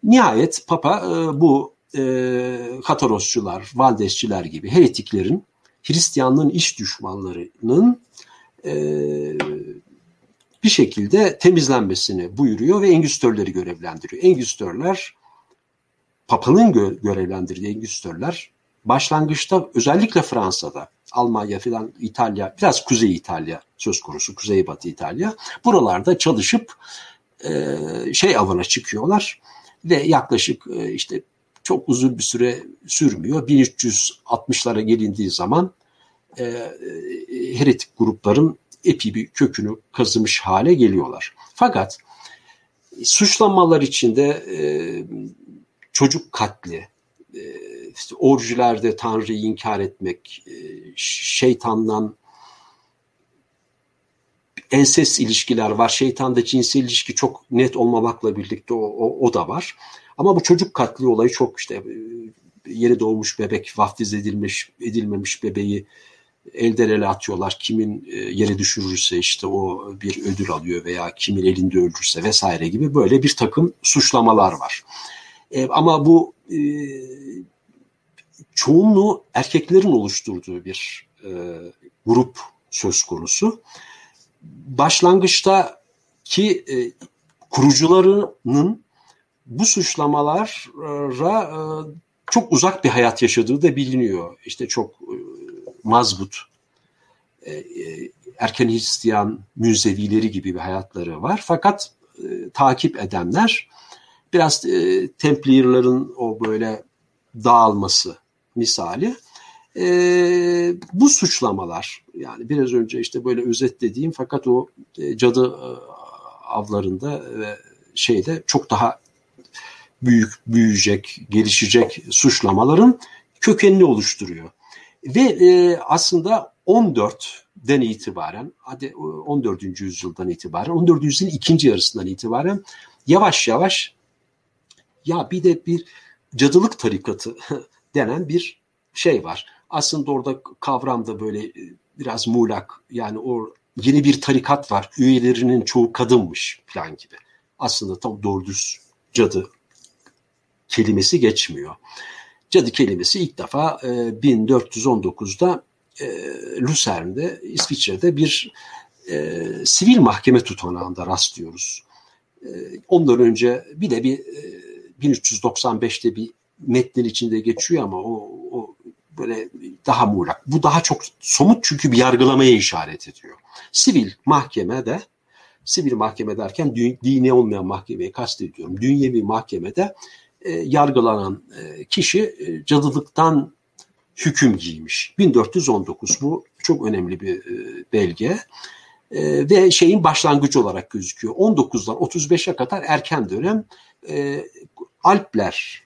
Nihayet Papa e, bu e, Katarosçular, Valdesçiler gibi heretiklerin Hristiyanlığın iş düşmanlarının e, bir şekilde temizlenmesini buyuruyor ve engüstörleri görevlendiriyor. Engüstörler Papa'nın gö- görevlendirdiği engüstörler başlangıçta özellikle Fransa'da, Almanya filan İtalya, biraz Kuzey İtalya söz konusu, Kuzeybatı İtalya. Buralarda çalışıp e, şey avına çıkıyorlar ve yaklaşık e, işte çok uzun bir süre sürmüyor. 1360'lara gelindiği zaman e, e, heretik grupların epi bir kökünü kazımış hale geliyorlar. Fakat suçlamalar içinde e, çocuk katli, e, işte orijilerde Tanrı'yı inkar etmek, e, şeytandan ensest ilişkiler var. Şeytanda cinsel ilişki çok net olmamakla birlikte o, o, o da var. Ama bu çocuk katli olayı çok işte e, yeni doğmuş bebek, vaftiz edilmiş, edilmemiş bebeği elden ele atıyorlar. Kimin e, yere düşürürse işte o bir ödül alıyor veya kimin elinde öldürürse vesaire gibi böyle bir takım suçlamalar var. E, ama bu e, çoğunluğu erkeklerin oluşturduğu bir e, grup söz konusu başlangıçtaki e, kurucularının bu suçlamalara e, çok uzak bir hayat yaşadığı da biliniyor. İşte çok e, mazbut, e, e, erken Hristiyan münzevileri gibi bir hayatları var. Fakat e, takip edenler biraz e, Templier'ların o böyle dağılması misali e, bu suçlamalar yani biraz önce işte böyle özetlediğim fakat o e, cadı e, avlarında ve şeyde çok daha büyük büyüyecek, gelişecek suçlamaların kökenini oluşturuyor. Ve e, aslında 14'den itibaren, hadi 14. yüzyıldan itibaren, 14. yüzyılın ikinci yarısından itibaren yavaş yavaş ya bir de bir cadılık tarikatı (laughs) denen bir şey var aslında orada kavram da böyle e, biraz muğlak. Yani o yeni bir tarikat var. Üyelerinin çoğu kadınmış falan gibi. Aslında tam doğru düz cadı kelimesi geçmiyor. Cadı kelimesi ilk defa e, 1419'da e, Luzern'de, İsviçre'de bir e, sivil mahkeme tutanağında rastlıyoruz. E, ondan önce bir de bir e, 1395'te bir metnin içinde geçiyor ama o böyle daha muğlak. Bu daha çok somut çünkü bir yargılamaya işaret ediyor. Sivil mahkemede, sivil mahkeme derken dini olmayan mahkemeyi kastediyorum. Dünyevi mahkemede e, yargılanan e, kişi e, cadılıktan hüküm giymiş. 1419 bu çok önemli bir e, belge. E, ve şeyin başlangıcı olarak gözüküyor. 19'dan 35'e kadar erken dönem e, Alpler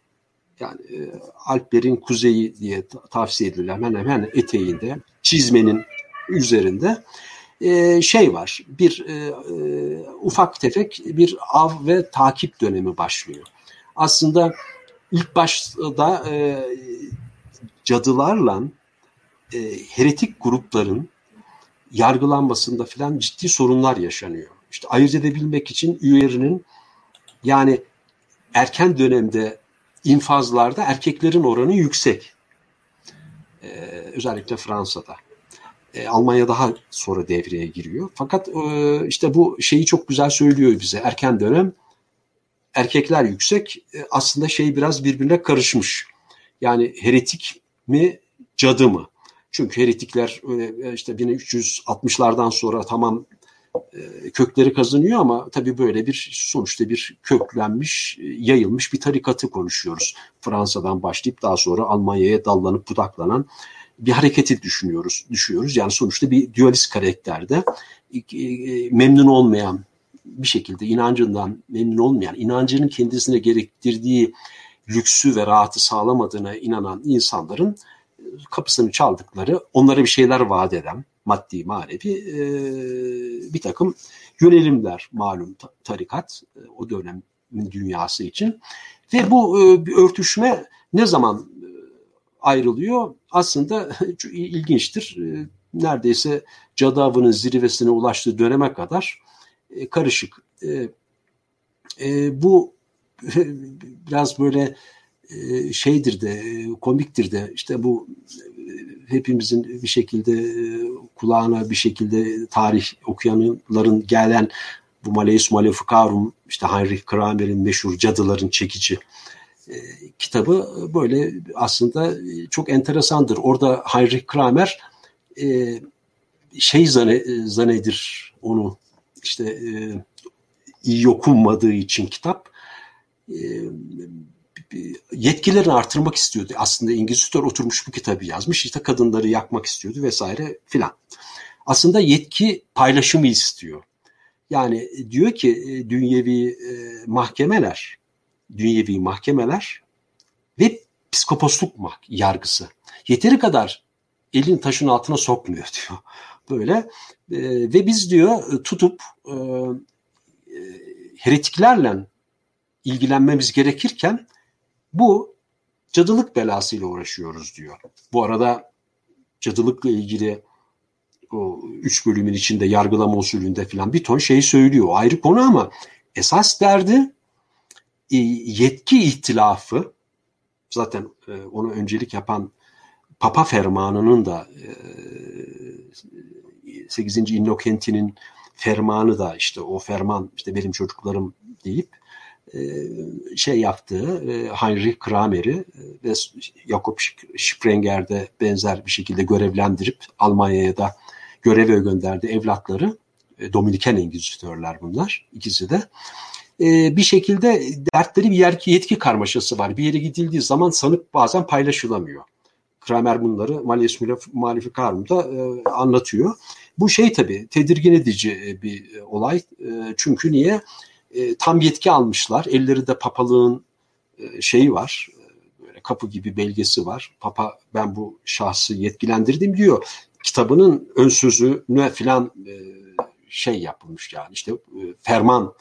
yani e, Alplerin kuzeyi diye tavsiye edilen hemen hemen eteğinde çizmenin üzerinde e, şey var bir e, e, ufak tefek bir av ve takip dönemi başlıyor. Aslında ilk başta e, cadılarla e, heretik grupların yargılanmasında filan ciddi sorunlar yaşanıyor. İşte ayırt edebilmek için üyelerinin yani erken dönemde infazlarda erkeklerin oranı yüksek. Ee, özellikle Fransa'da. Ee, Almanya daha sonra devreye giriyor. Fakat e, işte bu şeyi çok güzel söylüyor bize. Erken dönem erkekler yüksek. E, aslında şey biraz birbirine karışmış. Yani heretik mi cadı mı? Çünkü heretikler e, işte 1360'lardan sonra tamam e, kökleri kazanıyor ama tabii böyle bir sonuçta bir köklenmiş, yayılmış bir tarikatı konuşuyoruz. Fransa'dan başlayıp daha sonra Almanya'ya dallanıp budaklanan bir hareketi düşünüyoruz, düşüyoruz. Yani sonuçta bir dualist karakterde memnun olmayan bir şekilde inancından memnun olmayan, inancının kendisine gerektirdiği lüksü ve rahatı sağlamadığına inanan insanların e, kapısını çaldıkları, onlara bir şeyler vaat eden, maddi manevi e, bir takım yönelimler malum tarikat e, o dönemin dünyası için. Ve bu bir örtüşme ne zaman ayrılıyor? Aslında (laughs) ilginçtir. Neredeyse cadı avının zirvesine ulaştığı döneme kadar karışık. Bu (laughs) biraz böyle e, şeydir de komiktir de işte bu e, hepimizin bir şekilde e, kulağına bir şekilde tarih okuyanların gelen bu Malleus Maleficarum işte Heinrich Kramer'in meşhur Cadıların Çekici kitabı böyle aslında çok enteresandır. Orada Heinrich Kramer şey zane, zanedir onu işte iyi okunmadığı için kitap yetkilerini artırmak istiyordu. Aslında İngilizler oturmuş bu kitabı yazmış. İşte kadınları yakmak istiyordu vesaire filan. Aslında yetki paylaşımı istiyor. Yani diyor ki e, dünyevi e, mahkemeler, dünyevi mahkemeler ve psikoposluk yargısı yeteri kadar elin taşın altına sokmuyor (laughs) diyor. Böyle e, ve biz diyor tutup heretiklerle ilgilenmemiz gerekirken bu cadılık belasıyla uğraşıyoruz diyor. Bu arada cadılıkla ilgili o üç bölümün içinde yargılama usulünde falan bir ton şey söylüyor. O ayrı konu ama esas derdi e, yetki ihtilafı zaten e, onu öncelik yapan Papa Fermanı'nın da 8. E, Innokenti'nin fermanı da işte o ferman işte benim çocuklarım deyip şey yaptığı e, Heinrich Kramer'i e, ve Jakob Sprenger'de benzer bir şekilde görevlendirip Almanya'ya da göreve gönderdi evlatları. Dominiken Engizitörler bunlar ikisi de. Bir şekilde dertleri bir yetki karmaşası var. Bir yere gidildiği zaman sanıp bazen paylaşılamıyor. Kramer bunları Malleus Maleficarum'da anlatıyor. Bu şey tabii tedirgin edici bir olay. Çünkü niye? E, tam yetki almışlar. Ellerinde papalığın e, şeyi var. E, böyle kapı gibi belgesi var. Papa ben bu şahsı yetkilendirdim diyor. Kitabının ön sözüne filan e, şey yapılmış yani işte e, ferman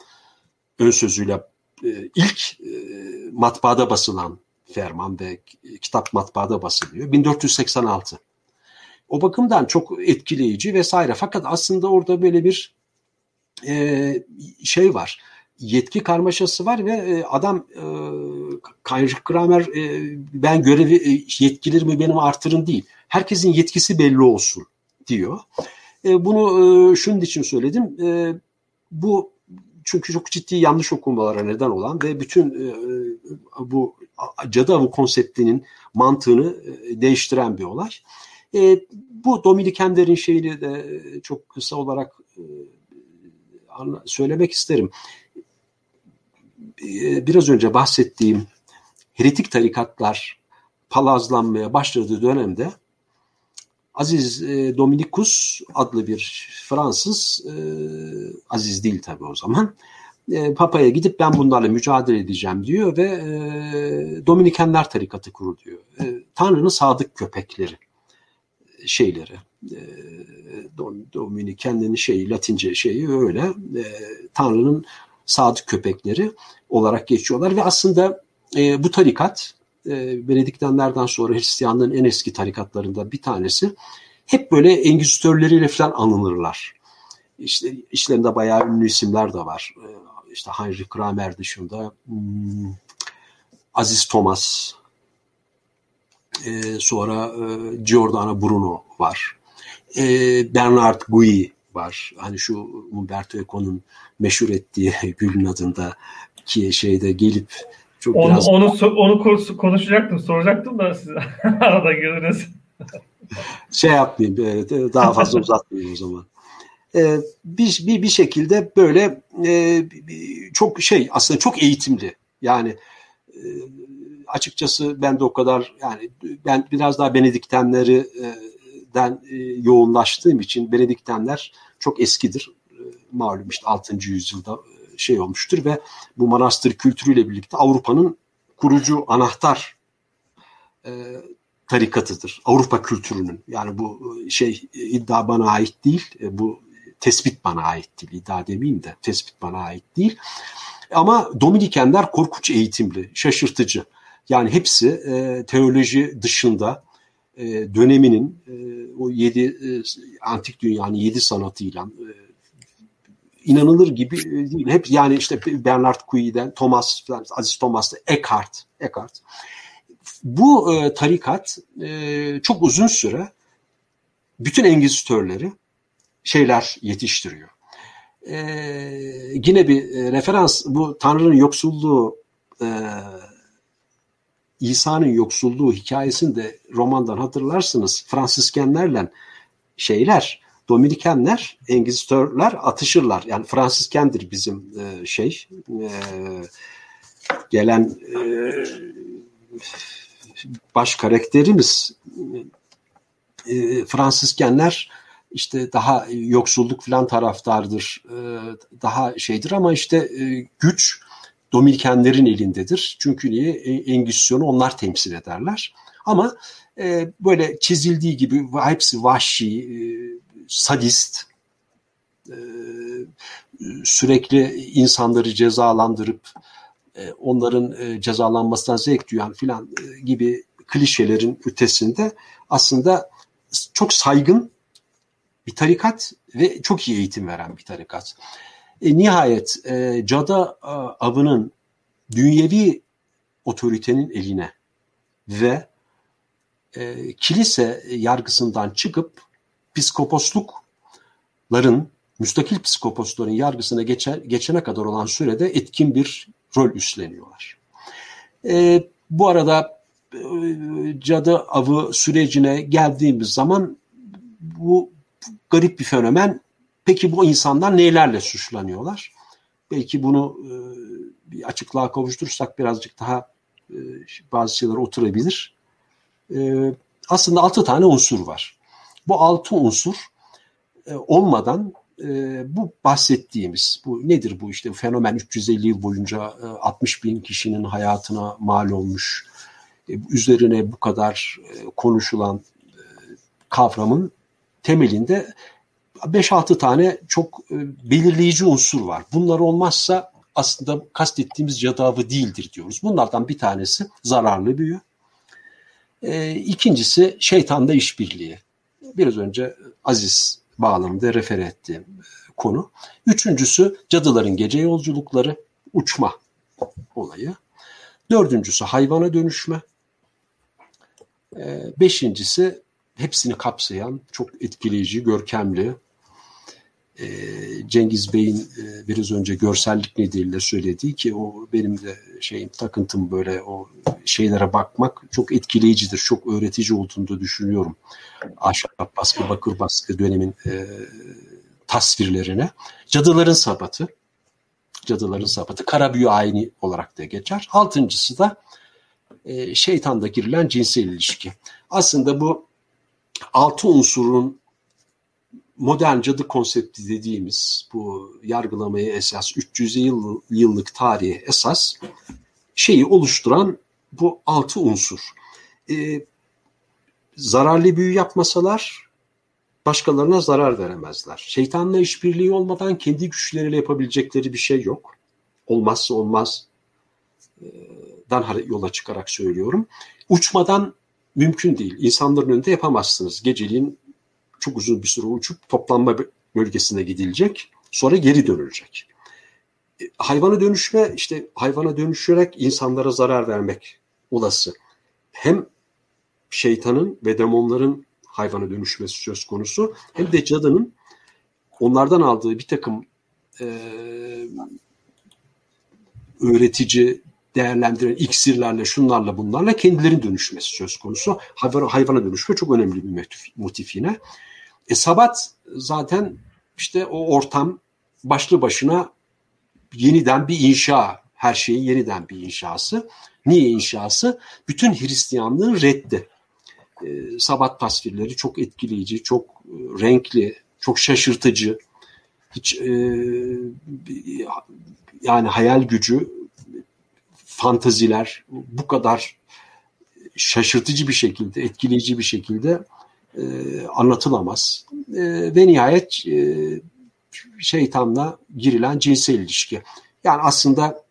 ön sözüyle e, ilk e, matbaada basılan ferman ve kitap matbaada basılıyor. 1486. O bakımdan çok etkileyici vesaire. Fakat aslında orada böyle bir e, şey var yetki karmaşası var ve e, adam e, Kramer e, ben görevi e, yetkilerimi benim artırın değil. Herkesin yetkisi belli olsun diyor. Bunu şunun için söyledim. Bu çünkü çok ciddi yanlış okumalara neden olan ve bütün bu cadı avı konseptinin mantığını değiştiren bir olay. E, bu Dominikenlerin şeyini de çok kısa olarak söylemek isterim. E, biraz önce bahsettiğim heretik tarikatlar palazlanmaya başladığı dönemde Aziz e, Dominikus adlı bir Fransız, e, Aziz değil tabii o zaman, Papa'ya gidip ben bunlarla mücadele edeceğim diyor ve Dominikenler tarikatı kuruluyor. Tanrı'nın sadık köpekleri şeyleri. Dominikenlerin şeyi, Latince şeyi öyle. Tanrı'nın sadık köpekleri olarak geçiyorlar ve aslında e, bu tarikat e, Benediktenlerden sonra Hristiyanlığın en eski tarikatlarında bir tanesi hep böyle engizitörleriyle falan anılırlar. İşte işlerinde bayağı ünlü isimler de var. E, işte Heinrich Kramer dışında hmm, Aziz Thomas e, sonra e, Giordano Bruno var. E, Bernard Gui var. Hani şu Umberto Eco'nun meşhur ettiği (laughs) Gül'ün adında ki şeyde gelip
çok onu, biraz... onu onu konuşacaktım, soracaktım da siz (laughs) arada girdiniz.
şey yapmayayım, daha fazla uzatmayayım o zaman. Ee, bir, bir, bir şekilde böyle e, çok şey aslında çok eğitimli. Yani e, açıkçası ben de o kadar yani ben biraz daha Benediktenleri den e, yoğunlaştığım için Benediktenler çok eskidir. E, malum işte 6. yüzyılda e, şey olmuştur ve bu manastır kültürüyle birlikte Avrupa'nın kurucu anahtar e, tarikatıdır. Avrupa kültürünün. Yani bu e, şey iddia bana ait değil. E, bu tespit bana ait değil. İddia demeyeyim de tespit bana ait değil. Ama Dominikenler korkunç eğitimli, şaşırtıcı. Yani hepsi e, teoloji dışında e, döneminin e, o yedi e, antik dünyanın yedi sanatıyla e, inanılır gibi e, değil. Hep yani işte Bernard Couille'den, Thomas, Aziz Thomas'ta, Eckhart, Eckhart. Bu e, tarikat e, çok uzun süre bütün Engizitörleri şeyler yetiştiriyor. E, yine bir e, referans bu Tanrı'nın yoksulluğu e, İsa'nın yoksulluğu hikayesini de romandan hatırlarsınız. Fransiskenlerle şeyler, Dominikenler, Engizitörler atışırlar. Yani Fransiskendir bizim e, şey e, gelen e, baş karakterimiz. E, Fransiskenler işte daha yoksulluk falan taraftardır, e, daha şeydir ama işte e, güç Dominikenlerin elindedir. Çünkü niye? E, Engizisyonu onlar temsil ederler. Ama e, böyle çizildiği gibi hepsi vahşi, e, sadist, e, sürekli insanları cezalandırıp e, onların e, cezalanmasından zevk duyan filan e, gibi klişelerin ötesinde aslında çok saygın bir tarikat ve çok iyi eğitim veren bir tarikat. E, nihayet e, Cada e, avının dünyevi otoritenin eline ve e, kilise yargısından çıkıp psikoposlukların, müstakil psikoposların yargısına geçer, geçene kadar olan sürede etkin bir rol üstleniyorlar. E, bu arada e, cadı avı sürecine geldiğimiz zaman bu garip bir fenomen Peki bu insanlar nelerle suçlanıyorlar? Belki bunu e, bir açıklığa kavuşturursak birazcık daha e, bazı şeyler oturabilir. E, aslında altı tane unsur var. Bu altı unsur e, olmadan e, bu bahsettiğimiz, bu nedir bu işte fenomen 350 yıl boyunca e, 60 bin kişinin hayatına mal olmuş, e, üzerine bu kadar e, konuşulan e, kavramın temelinde 5-6 tane çok e, belirleyici unsur var. Bunlar olmazsa aslında kastettiğimiz cadavı değildir diyoruz. Bunlardan bir tanesi zararlı büyü. E, ikincisi şeytanda işbirliği. Biraz önce Aziz bağlamında refer ettiğim e, konu. Üçüncüsü cadıların gece yolculukları, uçma olayı. Dördüncüsü hayvana dönüşme. Beşincisi hepsini kapsayan çok etkileyici, görkemli, e, Cengiz Bey'in e, biraz önce görsellik nedeniyle söylediği ki o benim de şeyim takıntım böyle o şeylere bakmak çok etkileyicidir. Çok öğretici olduğunu da düşünüyorum. Ahşap baskı, bakır baskı dönemin e, tasvirlerine. Cadıların Sabatı. Cadıların Sabatı. Kara büyü ayini olarak da geçer. Altıncısı da e, şeytanda girilen cinsel ilişki. Aslında bu altı unsurun modern cadı konsepti dediğimiz bu yargılamaya esas 300 yıl, yıllık tarihe esas şeyi oluşturan bu altı unsur. Ee, zararlı büyü yapmasalar başkalarına zarar veremezler. Şeytanla işbirliği olmadan kendi güçleriyle yapabilecekleri bir şey yok. Olmazsa olmaz dan yola çıkarak söylüyorum. Uçmadan mümkün değil. İnsanların önünde yapamazsınız. Geceliğin çok uzun bir süre uçup toplanma bölgesine gidilecek. Sonra geri dönülecek. E, hayvana dönüşme işte hayvana dönüşerek insanlara zarar vermek olası. Hem şeytanın ve demonların hayvana dönüşmesi söz konusu hem de cadının onlardan aldığı bir takım e, öğretici, değerlendiren iksirlerle, şunlarla bunlarla kendilerinin dönüşmesi söz konusu. Hayvana, hayvana dönüşme çok önemli bir motif, motif yine. E, Sabat zaten işte o ortam başlı başına yeniden bir inşa, her şeyin yeniden bir inşası. Niye inşası? Bütün Hristiyanlığın reddi. E, Sabat tasvirleri çok etkileyici, çok e, renkli, çok şaşırtıcı. Hiç e, yani hayal gücü, fantaziler bu kadar şaşırtıcı bir şekilde, etkileyici bir şekilde e, anlatılamaz. E, ve nihayet e, şeytanla girilen cinsel ilişki. Yani aslında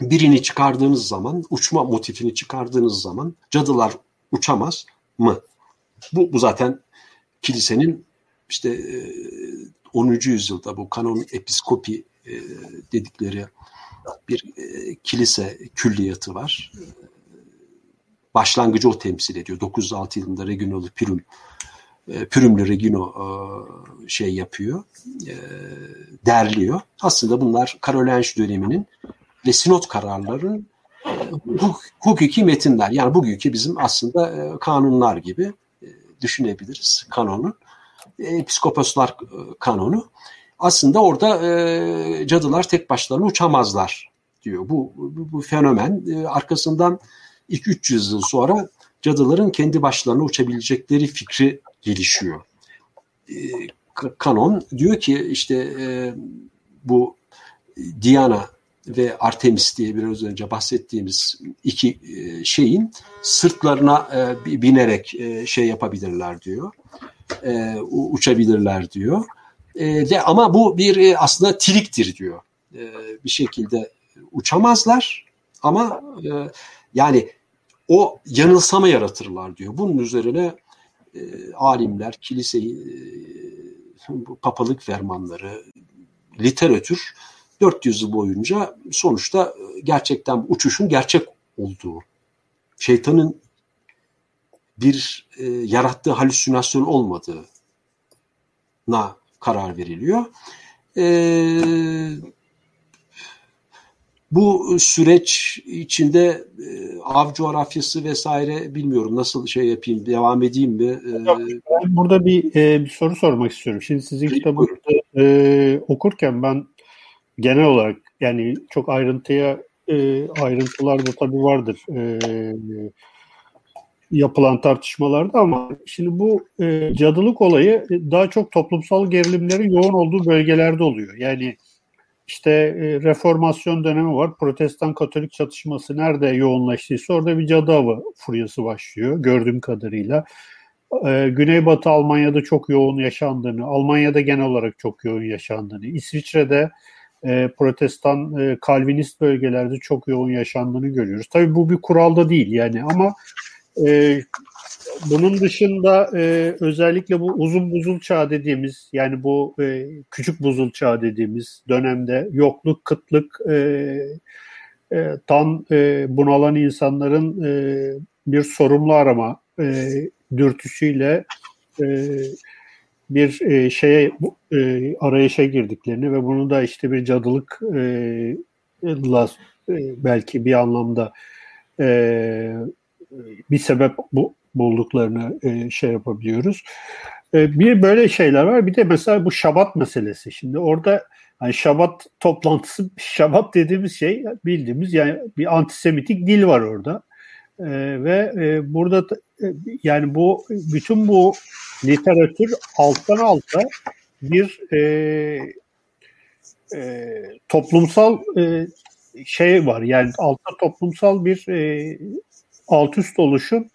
birini çıkardığınız zaman, uçma motifini çıkardığınız zaman cadılar uçamaz mı? Bu, bu zaten kilisenin işte 10. yüzyılda bu kanon episkopi dedikleri bir kilise külliyatı var. Başlangıcı o temsil ediyor. 906 yılında Reginolu Pürüm Pürümlü Regino şey yapıyor, derliyor. Aslında bunlar Karolenş döneminin ve sinot kararların hukuki metinler. Yani bugünkü bizim aslında kanunlar gibi düşünebiliriz kanonu. Episkoposlar kanonu. Aslında orada cadılar tek başlarına uçamazlar diyor. Bu, bu, bu fenomen arkasından 2-300 yıl sonra cadıların kendi başlarına uçabilecekleri fikri gelişiyor. Kanon diyor ki işte bu Diana ve Artemis diye biraz önce bahsettiğimiz iki şeyin sırtlarına binerek şey yapabilirler diyor. Uçabilirler diyor. De ama bu bir aslında triktir diyor. Bir şekilde uçamazlar ama yani o yanılsama yaratırlar diyor. Bunun üzerine alimler, kilise, papalık fermanları, literatür 400 yıl boyunca sonuçta gerçekten uçuşun gerçek olduğu, şeytanın bir e, yarattığı halüsinasyon olmadığına karar veriliyor. E, bu süreç içinde e, av coğrafyası vesaire bilmiyorum nasıl şey yapayım devam edeyim mi? E,
ben burada bir, e, bir soru sormak istiyorum. Şimdi sizin kitabınızı e, okurken ben genel olarak yani çok ayrıntıya e, ayrıntılar da tabii vardır e, yapılan tartışmalarda ama şimdi bu e, cadılık olayı daha çok toplumsal gerilimlerin yoğun olduğu bölgelerde oluyor. Yani işte e, reformasyon dönemi var. Protestan Katolik çatışması nerede yoğunlaştıysa orada bir cadı avı furyası başlıyor gördüğüm kadarıyla. E, Güneybatı Almanya'da çok yoğun yaşandığını, Almanya'da genel olarak çok yoğun yaşandığını, İsviçre'de e, protestan e, kalvinist bölgelerde çok yoğun yaşandığını görüyoruz. Tabii bu bir kuralda değil yani ama e, bunun dışında e, özellikle bu uzun buzul çağ dediğimiz yani bu e, küçük buzul çağ dediğimiz dönemde yokluk, kıtlık, e, e, tam e, bunalan insanların e, bir sorumlu arama e, dürtüsüyle e, bir e, şeye e, arayışa girdiklerini ve bunu da işte bir cadılık e, e, belki bir anlamda e, bir sebep bu, bulduklarını e, şey yapabiliyoruz. E, bir böyle şeyler var. Bir de mesela bu şabat meselesi. Şimdi orada yani şabat toplantısı, (laughs) şabat dediğimiz şey bildiğimiz yani bir antisemitik dil var orada. E, ve e, burada e, yani bu bütün bu literatür alttan alta bir e, e, toplumsal e, şey var. Yani altta toplumsal bir e, alt üst oluşum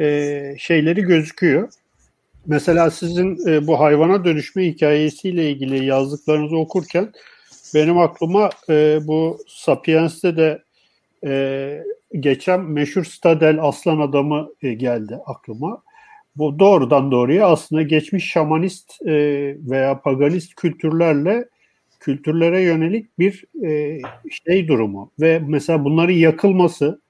e, şeyleri gözüküyor. Mesela sizin e, bu hayvana dönüşme hikayesiyle ilgili yazdıklarınızı okurken benim aklıma e, bu Sapiens'te de e, geçen meşhur Stadel aslan adamı e, geldi aklıma. Bu doğrudan doğruya aslında geçmiş şamanist e, veya paganist kültürlerle kültürlere yönelik bir e, şey durumu ve mesela bunların yakılması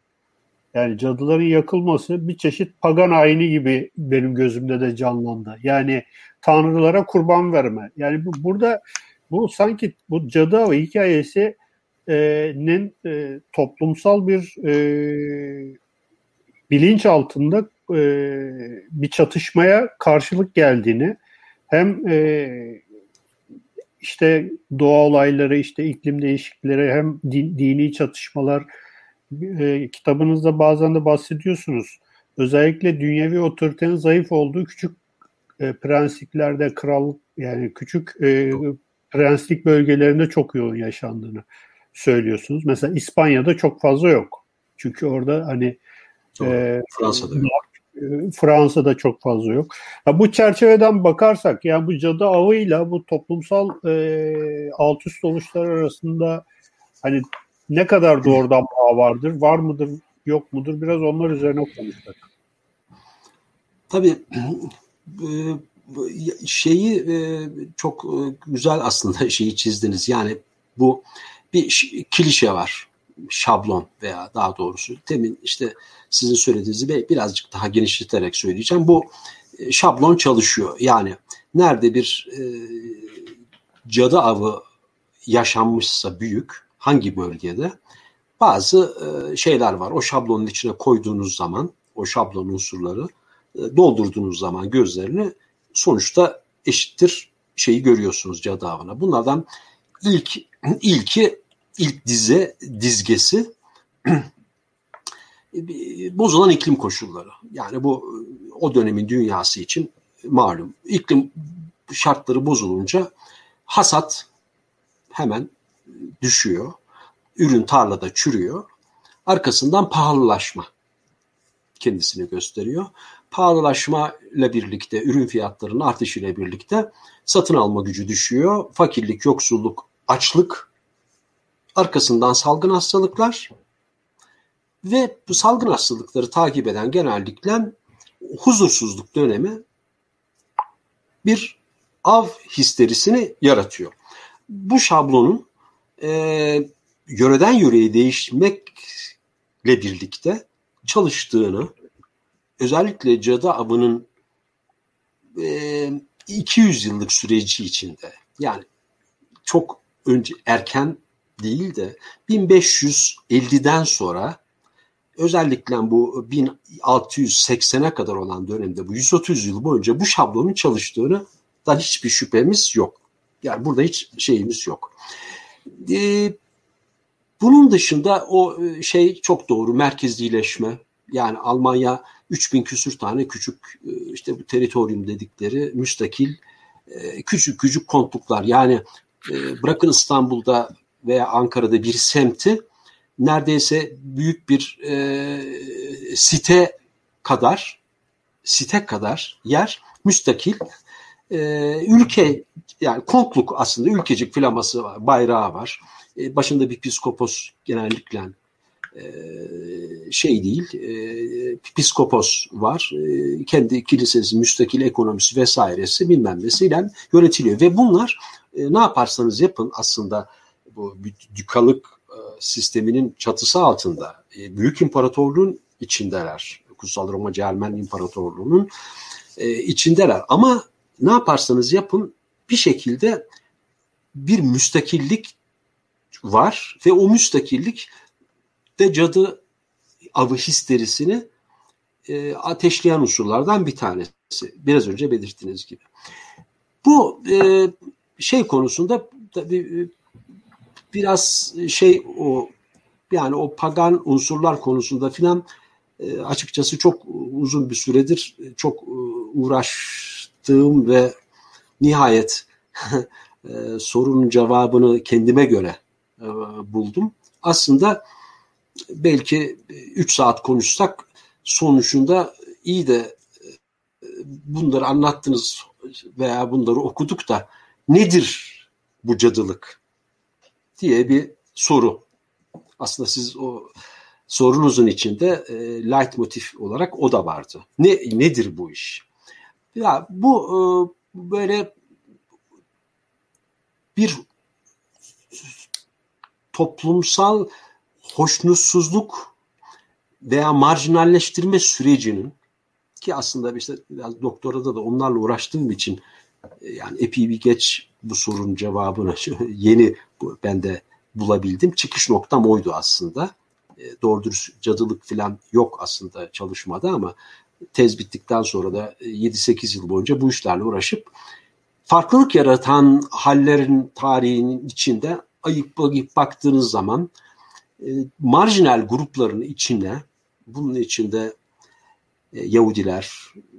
yani cadıların yakılması bir çeşit pagan ayini gibi benim gözümde de canlandı. Yani tanrılara kurban verme. Yani bu, burada bu sanki bu cadı avı hikayesi nin e, toplumsal bir e, bilinç altında e, bir çatışmaya karşılık geldiğini hem e, işte doğa olayları, işte iklim değişiklikleri hem din, dini çatışmalar e, kitabınızda bazen de bahsediyorsunuz. Özellikle dünyevi otoritenin zayıf olduğu küçük e, prensliklerde kral yani küçük e, prenslik bölgelerinde çok yoğun yaşandığını söylüyorsunuz. Mesela İspanya'da çok fazla yok. Çünkü orada hani
e, Fransa'da yok.
E, Fransa'da çok fazla yok. Ha, bu çerçeveden bakarsak yani bu cadı avıyla bu toplumsal e, alt üst oluşlar arasında hani ne kadar doğrudan bağ vardır? Var mıdır? Yok mudur? Biraz onlar üzerine konuşsak.
Tabii (clears throat) e, şeyi e, çok güzel aslında (laughs) şeyi çizdiniz. Yani bu bir klişe var. Şablon veya daha doğrusu demin işte sizin söylediğiniz gibi birazcık daha genişleterek söyleyeceğim. Bu e, şablon çalışıyor. Yani nerede bir e, cadı avı yaşanmışsa büyük hangi bölgede bazı e, şeyler var. O şablonun içine koyduğunuz zaman o şablon unsurları e, doldurduğunuz zaman gözlerini sonuçta eşittir şeyi görüyorsunuz cadı avına. Bunlardan ilk ilki ilk dize dizgesi (clears throat) bozulan iklim koşulları. Yani bu o dönemin dünyası için malum. İklim şartları bozulunca hasat hemen düşüyor. Ürün tarlada çürüyor. Arkasından pahalılaşma kendisini gösteriyor. Pahalılaşma ile birlikte ürün fiyatlarının artışıyla birlikte satın alma gücü düşüyor. Fakirlik, yoksulluk, açlık, arkasından salgın hastalıklar ve bu salgın hastalıkları takip eden genellikle huzursuzluk dönemi bir av histerisini yaratıyor. Bu şablonun e, yöreden yöreye değişmekle birlikte çalıştığını özellikle cadı avının e, 200 yıllık süreci içinde yani çok önce erken değil de 1550'den sonra özellikle bu 1680'e kadar olan dönemde bu 130 yıl boyunca bu şablonun çalıştığını da hiçbir şüphemiz yok. Yani burada hiç şeyimiz yok. Ee, bunun dışında o e, şey çok doğru merkezlileşme. Yani Almanya 3000 küsür tane küçük e, işte bu teritorium dedikleri müstakil e, küçük küçük kontluklar yani bırakın İstanbul'da veya Ankara'da bir semti neredeyse büyük bir e, site kadar site kadar yer müstakil e, ülke yani konkluk aslında ülkecik flaması var, bayrağı var. E, başında bir piskopos genellikle e, şey değil, e, piskopos var. E, kendi kilisesi, müstakil ekonomisi vesairesi bilmem nesiyle yönetiliyor. Ve bunlar e, ne yaparsanız yapın aslında bu dükalık e, sisteminin çatısı altında e, Büyük İmparatorluğun içindeler. Kutsal Roma Cermen İmparatorluğu'nun e, içindeler. Ama ne yaparsanız yapın bir şekilde bir müstakillik var ve o müstakillik de cadı avı histerisini e, ateşleyen unsurlardan bir tanesi. Biraz önce belirttiğiniz gibi. Bu e, şey konusunda tabii biraz şey o yani o pagan unsurlar konusunda filan e, açıkçası çok uzun bir süredir çok e, uğraştığım ve nihayet (laughs) e, sorunun cevabını kendime göre e, buldum. Aslında belki 3 saat konuşsak sonucunda iyi de e, bunları anlattınız veya bunları okuduk da nedir bu cadılık? diye bir soru. Aslında siz o sorunuzun içinde e, light motif olarak o da vardı. Ne nedir bu iş? Ya bu e, böyle bir toplumsal hoşnutsuzluk veya marjinalleştirme sürecinin ki aslında işte biraz doktorada da onlarla uğraştığım için e, yani epey bir geç bu sorunun cevabını (laughs) yeni ben de bulabildim. Çıkış noktam oydu aslında. E, doğru dürüst cadılık falan yok aslında çalışmada ama tez bittikten sonra da 7-8 yıl boyunca bu işlerle uğraşıp farklılık yaratan hallerin tarihinin içinde ayıp ayıp baktığınız zaman e, marjinal grupların içine bunun içinde e, Yahudiler,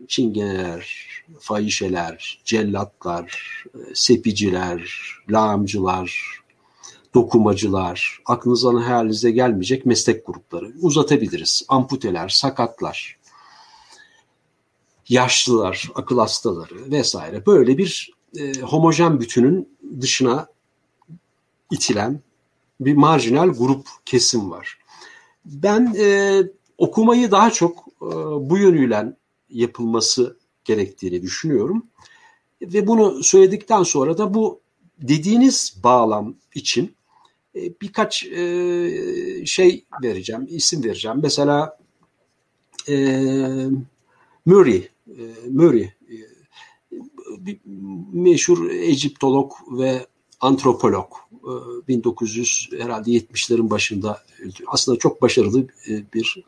Çingeneler, fahişeler, cellatlar, e, sepiciler, lağımcılar, dokumacılar, aklınıza hayalinize gelmeyecek meslek grupları uzatabiliriz. Amputeler, sakatlar, yaşlılar, akıl hastaları vesaire böyle bir e, homojen bütünün dışına itilen bir marjinal grup kesim var. Ben e, okumayı daha çok e, bu yönüyle yapılması gerektiğini düşünüyorum. Ve bunu söyledikten sonra da bu dediğiniz bağlam için e, birkaç e, şey vereceğim, isim vereceğim. Mesela e, Murray, Murray e, meşhur Egiptolog ve antropolog 1900 e, herhalde 70'lerin başında aslında çok başarılı e, bir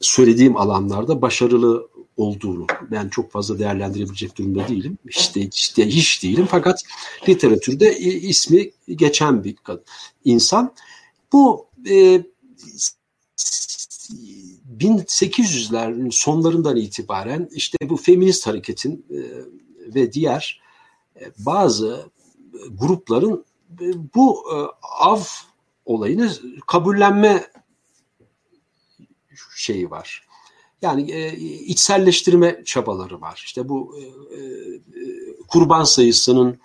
söylediğim alanlarda başarılı olduğunu ben çok fazla değerlendirebilecek durumda değilim. İşte işte hiç değilim fakat literatürde ismi geçen bir insan. Bu e, 1800'lerin sonlarından itibaren işte bu feminist hareketin e, ve diğer e, bazı grupların e, bu e, av olayını kabullenme şeyi var. Yani içselleştirme çabaları var. İşte bu kurban sayısının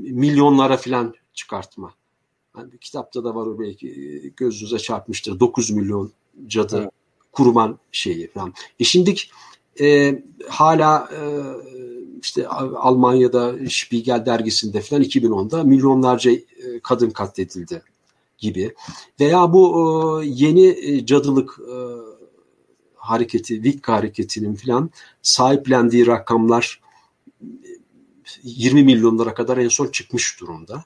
milyonlara filan çıkartma. Yani kitapta da var o belki gözünüze çarpmıştır. 9 milyon cadı evet. kurban şeyi falan. E şimdi e, hala e, işte Almanya'da Spiegel dergisinde falan 2010'da milyonlarca e, kadın katledildi gibi. Veya bu e, yeni e, cadılık e, hareketi, Wicca hareketinin falan sahiplendiği rakamlar 20 milyonlara kadar en son çıkmış durumda.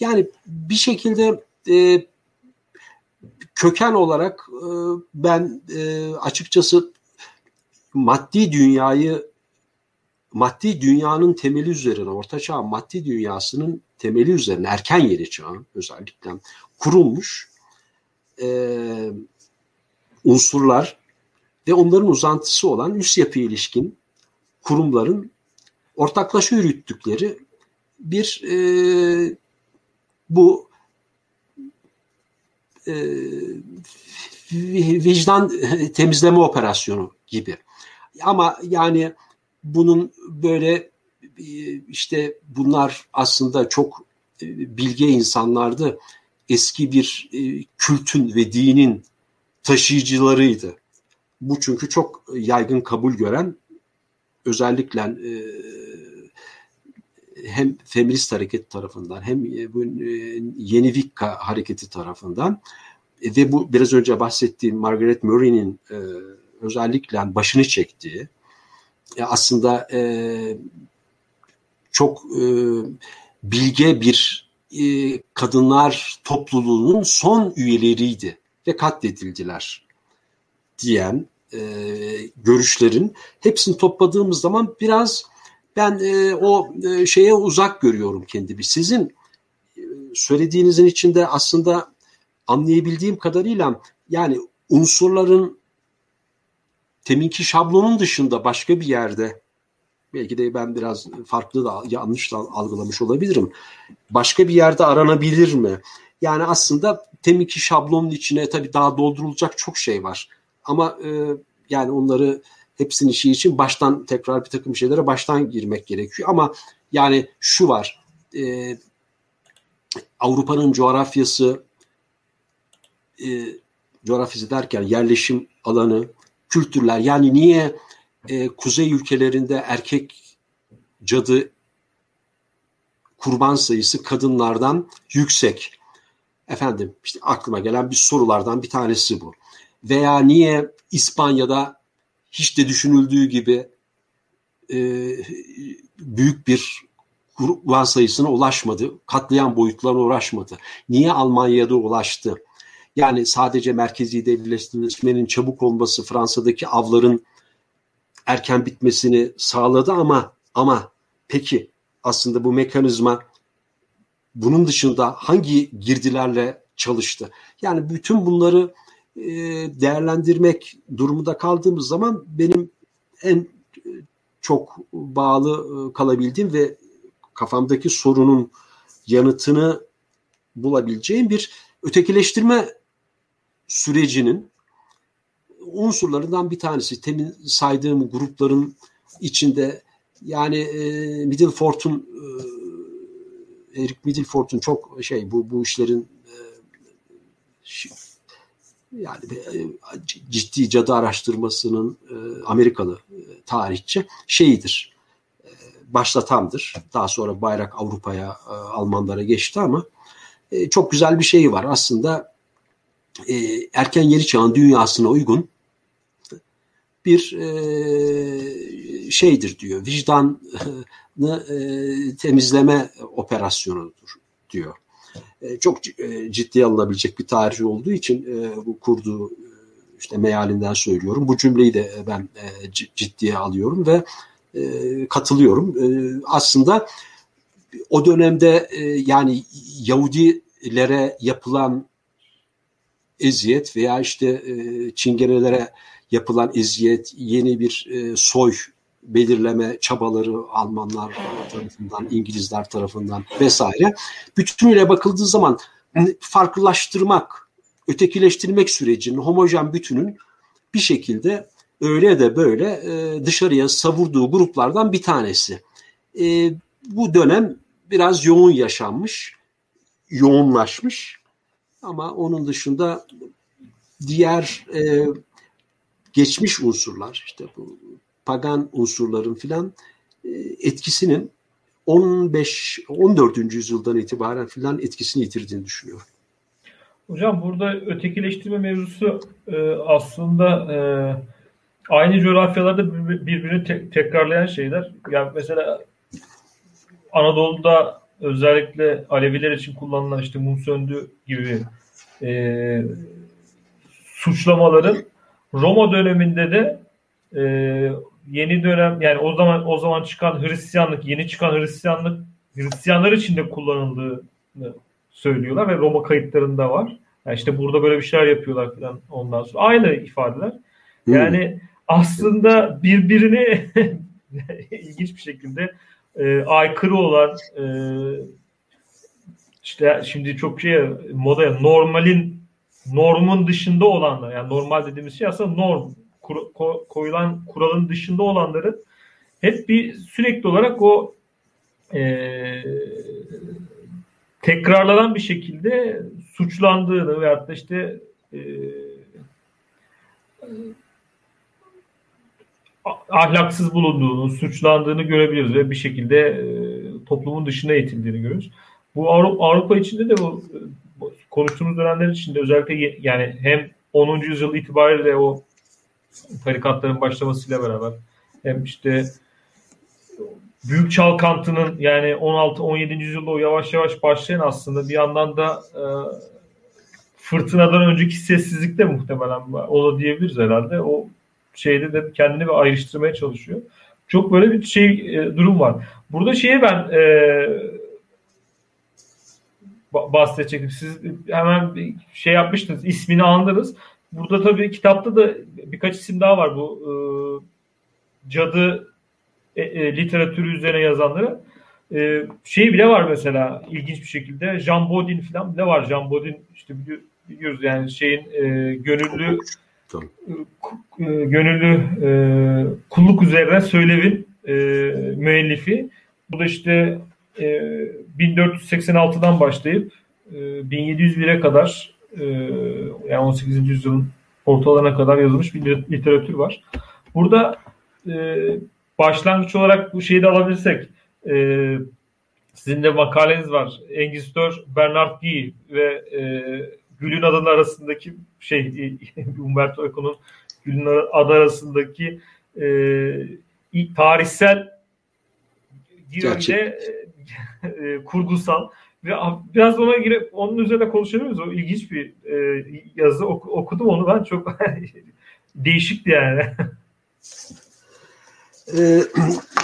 Yani bir şekilde e, köken olarak e, ben e, açıkçası maddi dünyayı maddi dünyanın temeli üzerine, ortaçağ maddi dünyasının temeli üzerine, erken yeni çağın özellikle kurulmuş e, unsurlar ve onların uzantısı olan üst yapı ilişkin kurumların ortaklaşa yürüttükleri bir e, bu vicdan temizleme operasyonu gibi. Ama yani bunun böyle işte bunlar aslında çok e, bilge insanlardı. Eski bir e, kültün ve dinin taşıyıcılarıydı. Bu çünkü çok yaygın kabul gören özellikle e, hem feminist hareket tarafından hem bu yeni Wicca hareketi tarafından ve bu biraz önce bahsettiğim Margaret Murray'nin özellikle başını çektiği aslında e, çok e, bilge bir e, kadınlar topluluğunun son üyeleriydi ve katledildiler diyen e, görüşlerin hepsini topladığımız zaman biraz ben e, o e, şeye uzak görüyorum kendimi. Sizin e, söylediğinizin içinde aslında anlayabildiğim kadarıyla yani unsurların teminki şablonun dışında başka bir yerde belki de ben biraz farklı da yanlış da algılamış olabilirim. Başka bir yerde aranabilir mi? Yani aslında teminki şablonun içine tabii daha doldurulacak çok şey var. Ama e, yani onları hepsinin işi için baştan tekrar bir takım şeylere baştan girmek gerekiyor. Ama yani şu var. E, Avrupa'nın coğrafyası e, coğrafyası derken yerleşim alanı, kültürler. Yani niye e, kuzey ülkelerinde erkek cadı kurban sayısı kadınlardan yüksek? Efendim işte aklıma gelen bir sorulardan bir tanesi bu. Veya niye İspanya'da hiç de düşünüldüğü gibi e, büyük bir grup sayısına ulaşmadı. Katlayan boyutlarına ulaşmadı. Niye Almanya'da ulaştı? Yani sadece merkezi devletleşmenin çabuk olması Fransa'daki avların erken bitmesini sağladı ama ama peki aslında bu mekanizma bunun dışında hangi girdilerle çalıştı? Yani bütün bunları e, değerlendirmek durumunda kaldığımız zaman benim en çok bağlı e, kalabildiğim ve kafamdaki sorunun yanıtını bulabileceğim bir ötekileştirme sürecinin unsurlarından bir tanesi. Temin saydığım grupların içinde yani e, Middlefort'un e, Eric Middlefort'un çok şey bu bu işlerin e, yani e, ciddi cadı araştırmasının e, Amerikalı e, tarihçi şeyidir. Başlatandır. Daha sonra bayrak Avrupa'ya, Almanlara geçti ama çok güzel bir şey var. Aslında erken yeni çağın dünyasına uygun bir şeydir diyor. Vicdanı temizleme operasyonudur diyor. E, çok e, ciddiye alınabilecek bir tarih olduğu için e, bu kurduğu işte mealinden söylüyorum. Bu cümleyi de ben ciddiye alıyorum ve katılıyorum. Aslında o dönemde yani Yahudilere yapılan eziyet veya işte Çingenelere yapılan eziyet, yeni bir soy belirleme çabaları Almanlar tarafından, İngilizler tarafından vesaire. Bütünüyle bakıldığı zaman farklılaştırmak, ötekileştirmek sürecinin homojen bütünün bir şekilde öyle de böyle e, dışarıya savurduğu gruplardan bir tanesi. E, bu dönem biraz yoğun yaşanmış, yoğunlaşmış ama onun dışında diğer e, geçmiş unsurlar işte bu pagan unsurların filan e, etkisinin 15 14. yüzyıldan itibaren filan etkisini yitirdiğini düşünüyorum.
Hocam burada ötekileştirme mevzusu e, aslında e, aynı coğrafyalarda birbirini te- tekrarlayan şeyler. Yani mesela Anadolu'da özellikle Aleviler için kullanılan işte mum söndü gibi e, suçlamaların Roma döneminde de e, yeni dönem yani o zaman o zaman çıkan Hristiyanlık, yeni çıkan Hristiyanlık Hristiyanlar için de kullanıldığını söylüyorlar ve Roma kayıtlarında var. Yani işte burada böyle bir şeyler yapıyorlar falan ondan sonra. Aynı ifadeler. Hmm. Yani hmm. aslında birbirini (laughs) ilginç bir şekilde e, aykırı olan e, işte şimdi çok şey moda normalin normun dışında olanlar yani normal dediğimiz şey aslında norm kur, ko, koyulan kuralın dışında olanların hep bir sürekli olarak o e, tekrarlanan bir şekilde suçlandığını veyahut da işte e, ahlaksız bulunduğunu, suçlandığını görebiliriz ve bir şekilde e, toplumun dışına itildiğini görüyoruz. Bu Avrupa, Avrupa içinde de bu, bu konuştuğumuz dönemler içinde özellikle yani hem 10. yüzyıl itibariyle o tarikatların başlamasıyla beraber hem işte büyük çalkantının yani 16-17. yüzyılda o yavaş yavaş başlayan aslında bir yandan da e, fırtınadan önceki sessizlik de muhtemelen o da diyebiliriz herhalde. O şeyde de kendini bir ayrıştırmaya çalışıyor. Çok böyle bir şey e, durum var. Burada şeye ben e, bahsedecektim. Siz hemen şey yapmıştınız. ismini andınız. Burada tabii kitapta da birkaç isim daha var bu e, cadı e, e, literatürü üzerine yazanları. E, şey bile var mesela ilginç bir şekilde Jean Bodin falan bile var. Jean Bodin işte biliyoruz yani şeyin e, gönüllü e, gönüllü e, kulluk üzerine söylevin e, müellifi. Bu da işte e, 1486'dan başlayıp e, 1701'e kadar e, yani 18. yüzyılın ortalarına kadar yazılmış bir literatür var. Burada e, başlangıç olarak bu şeyi de alabilirsek e, sizin de makaleniz var. Engistör Bernard Guy ve e, Gül'ün adının arasındaki şey (laughs) Umberto Eco'nun Gül'ün adı arasındaki e, tarihsel Guy (laughs) e, kurgusal ve biraz ona girip onun üzerine konuşabiliriz. O ilginç bir e, yazı ok, okudum onu ben çok (laughs) değişikti yani. (laughs)
Ee,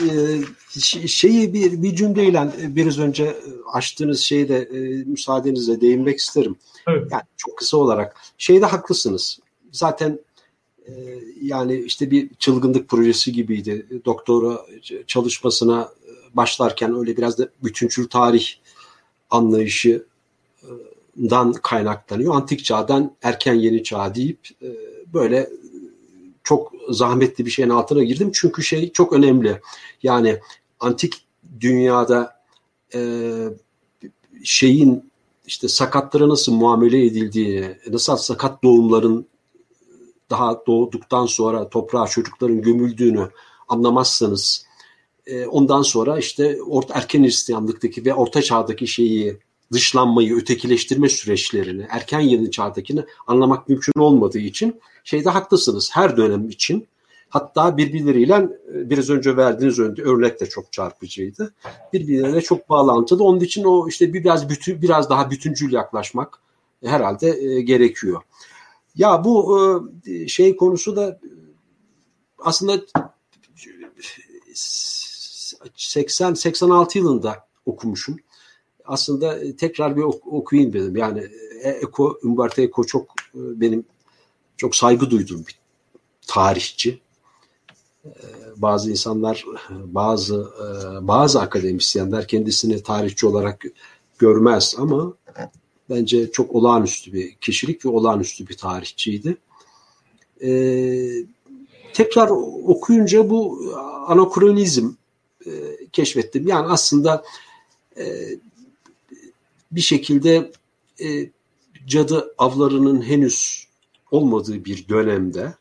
e, şeyi bir, bir cümleyle biraz önce açtığınız şeyde e, müsaadenizle değinmek isterim. Evet. Yani çok kısa olarak şeyde haklısınız. Zaten e, yani işte bir çılgınlık projesi gibiydi. Doktora çalışmasına başlarken öyle biraz da bütüncül tarih anlayışından kaynaklanıyor. Antik çağdan erken yeni çağ deyip e, böyle çok zahmetli bir şeyin altına girdim. Çünkü şey çok önemli. Yani antik dünyada e, şeyin işte sakatlara nasıl muamele edildiğini, nasıl sakat doğumların daha doğduktan sonra toprağa çocukların gömüldüğünü anlamazsanız e, ondan sonra işte orta, erken Hristiyanlıktaki ve orta çağdaki şeyi dışlanmayı, ötekileştirme süreçlerini, erken yeni çağdakini anlamak mümkün olmadığı için şeyde haklısınız. Her dönem için hatta birbirleriyle e, biraz önce verdiğiniz örnek de çok çarpıcıydı. Birbirlerine çok bağlantılı. Onun için o işte biraz bütün biraz daha bütüncül yaklaşmak herhalde e, gerekiyor. Ya bu şey konusu da aslında 80-86 yılında okumuşum. Aslında e, tekrar bir okuyayım dedim. Yani e, Eko, Umberto Eko çok e, benim çok saygı duyduğum bir tarihçi. Bazı insanlar, bazı bazı akademisyenler kendisini tarihçi olarak görmez ama bence çok olağanüstü bir kişilik ve olağanüstü bir tarihçiydi. tekrar okuyunca bu anakronizm e, keşfettim. Yani aslında e, bir şekilde e, cadı avlarının henüz olmadığı bir dönemde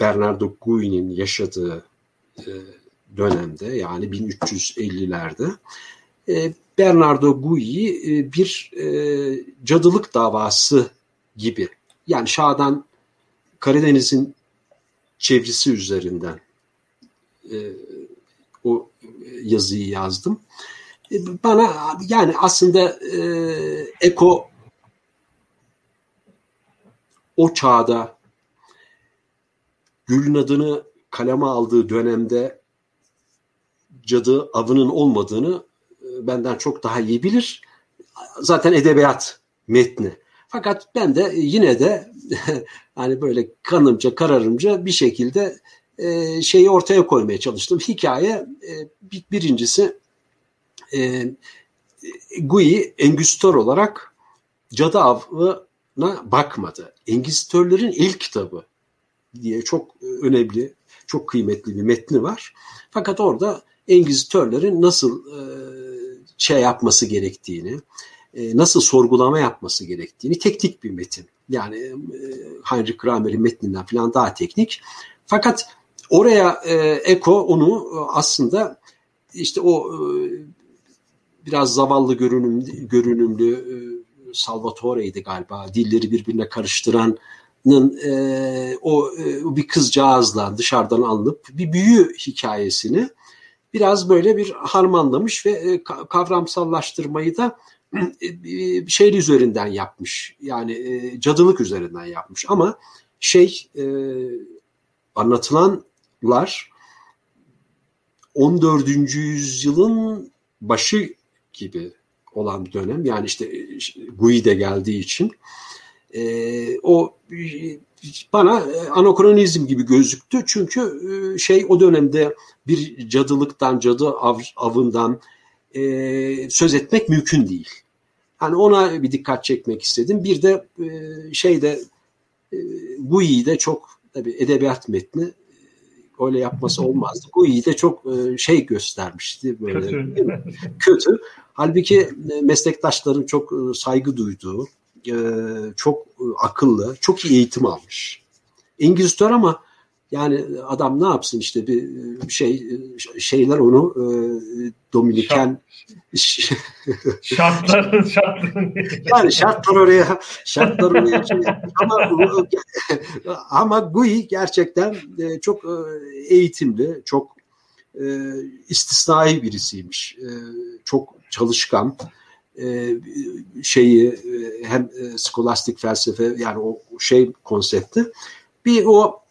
Bernardo Gui'nin yaşadığı e, dönemde yani 1350'lerde e, Bernardo Gui e, bir e, cadılık davası gibi yani Şah'dan Karadeniz'in çevresi üzerinden e, o yazıyı yazdım. E, bana yani aslında e, Eko o çağda Gül'ün adını kaleme aldığı dönemde cadı avının olmadığını e, benden çok daha iyi bilir. Zaten edebiyat metni. Fakat ben de yine de (laughs) hani böyle kanımca kararımca bir şekilde e, şeyi ortaya koymaya çalıştım. Hikaye e, birincisi e, Gui Engüstör olarak cadı avına bakmadı. Engüstörlerin ilk kitabı diye çok önemli, çok kıymetli bir metni var. Fakat orada Engizitörlerin nasıl e, şey yapması gerektiğini, e, nasıl sorgulama yapması gerektiğini teknik bir metin. Yani e, Heinrich Kramer'in metninden falan daha teknik. Fakat Oraya e, Eko onu e, aslında işte o e, biraz zavallı görünümlü, görünümlü e, Salvatore'ydi galiba. Dilleri birbirine karıştıranın e, o e, bir kızcağızla dışarıdan alınıp bir büyü hikayesini biraz böyle bir harmanlamış ve e, kavramsallaştırmayı da e, şehir üzerinden yapmış. Yani e, cadılık üzerinden yapmış. Ama şey e, anlatılan lar 14. yüzyılın başı gibi olan dönem yani işte Gui de geldiği için e, o bana anakronizm gibi gözüktü çünkü e, şey o dönemde bir cadılıktan cadı av, avından e, söz etmek mümkün değil. Yani ona bir dikkat çekmek istedim. Bir de e, şeyde e, Gui'de çok tabi edebiyat metni öyle yapması olmazdı. Gui'yi de çok e, şey göstermişti böyle kötü. kötü. Halbuki e, meslektaşların çok e, saygı duyduğu, çok akıllı, çok iyi eğitim almış. İngilizler ama yani adam ne yapsın işte bir şey şeyler onu Dominiken
şartlar (laughs) şartlar.
Yani şartlar oraya şartlar oraya ama ama Gui gerçekten çok eğitimli, çok e, istisnai birisiymiş. E, çok çalışkan e, şeyi e, hem e, skolastik felsefe yani o şey konsepti. Bir o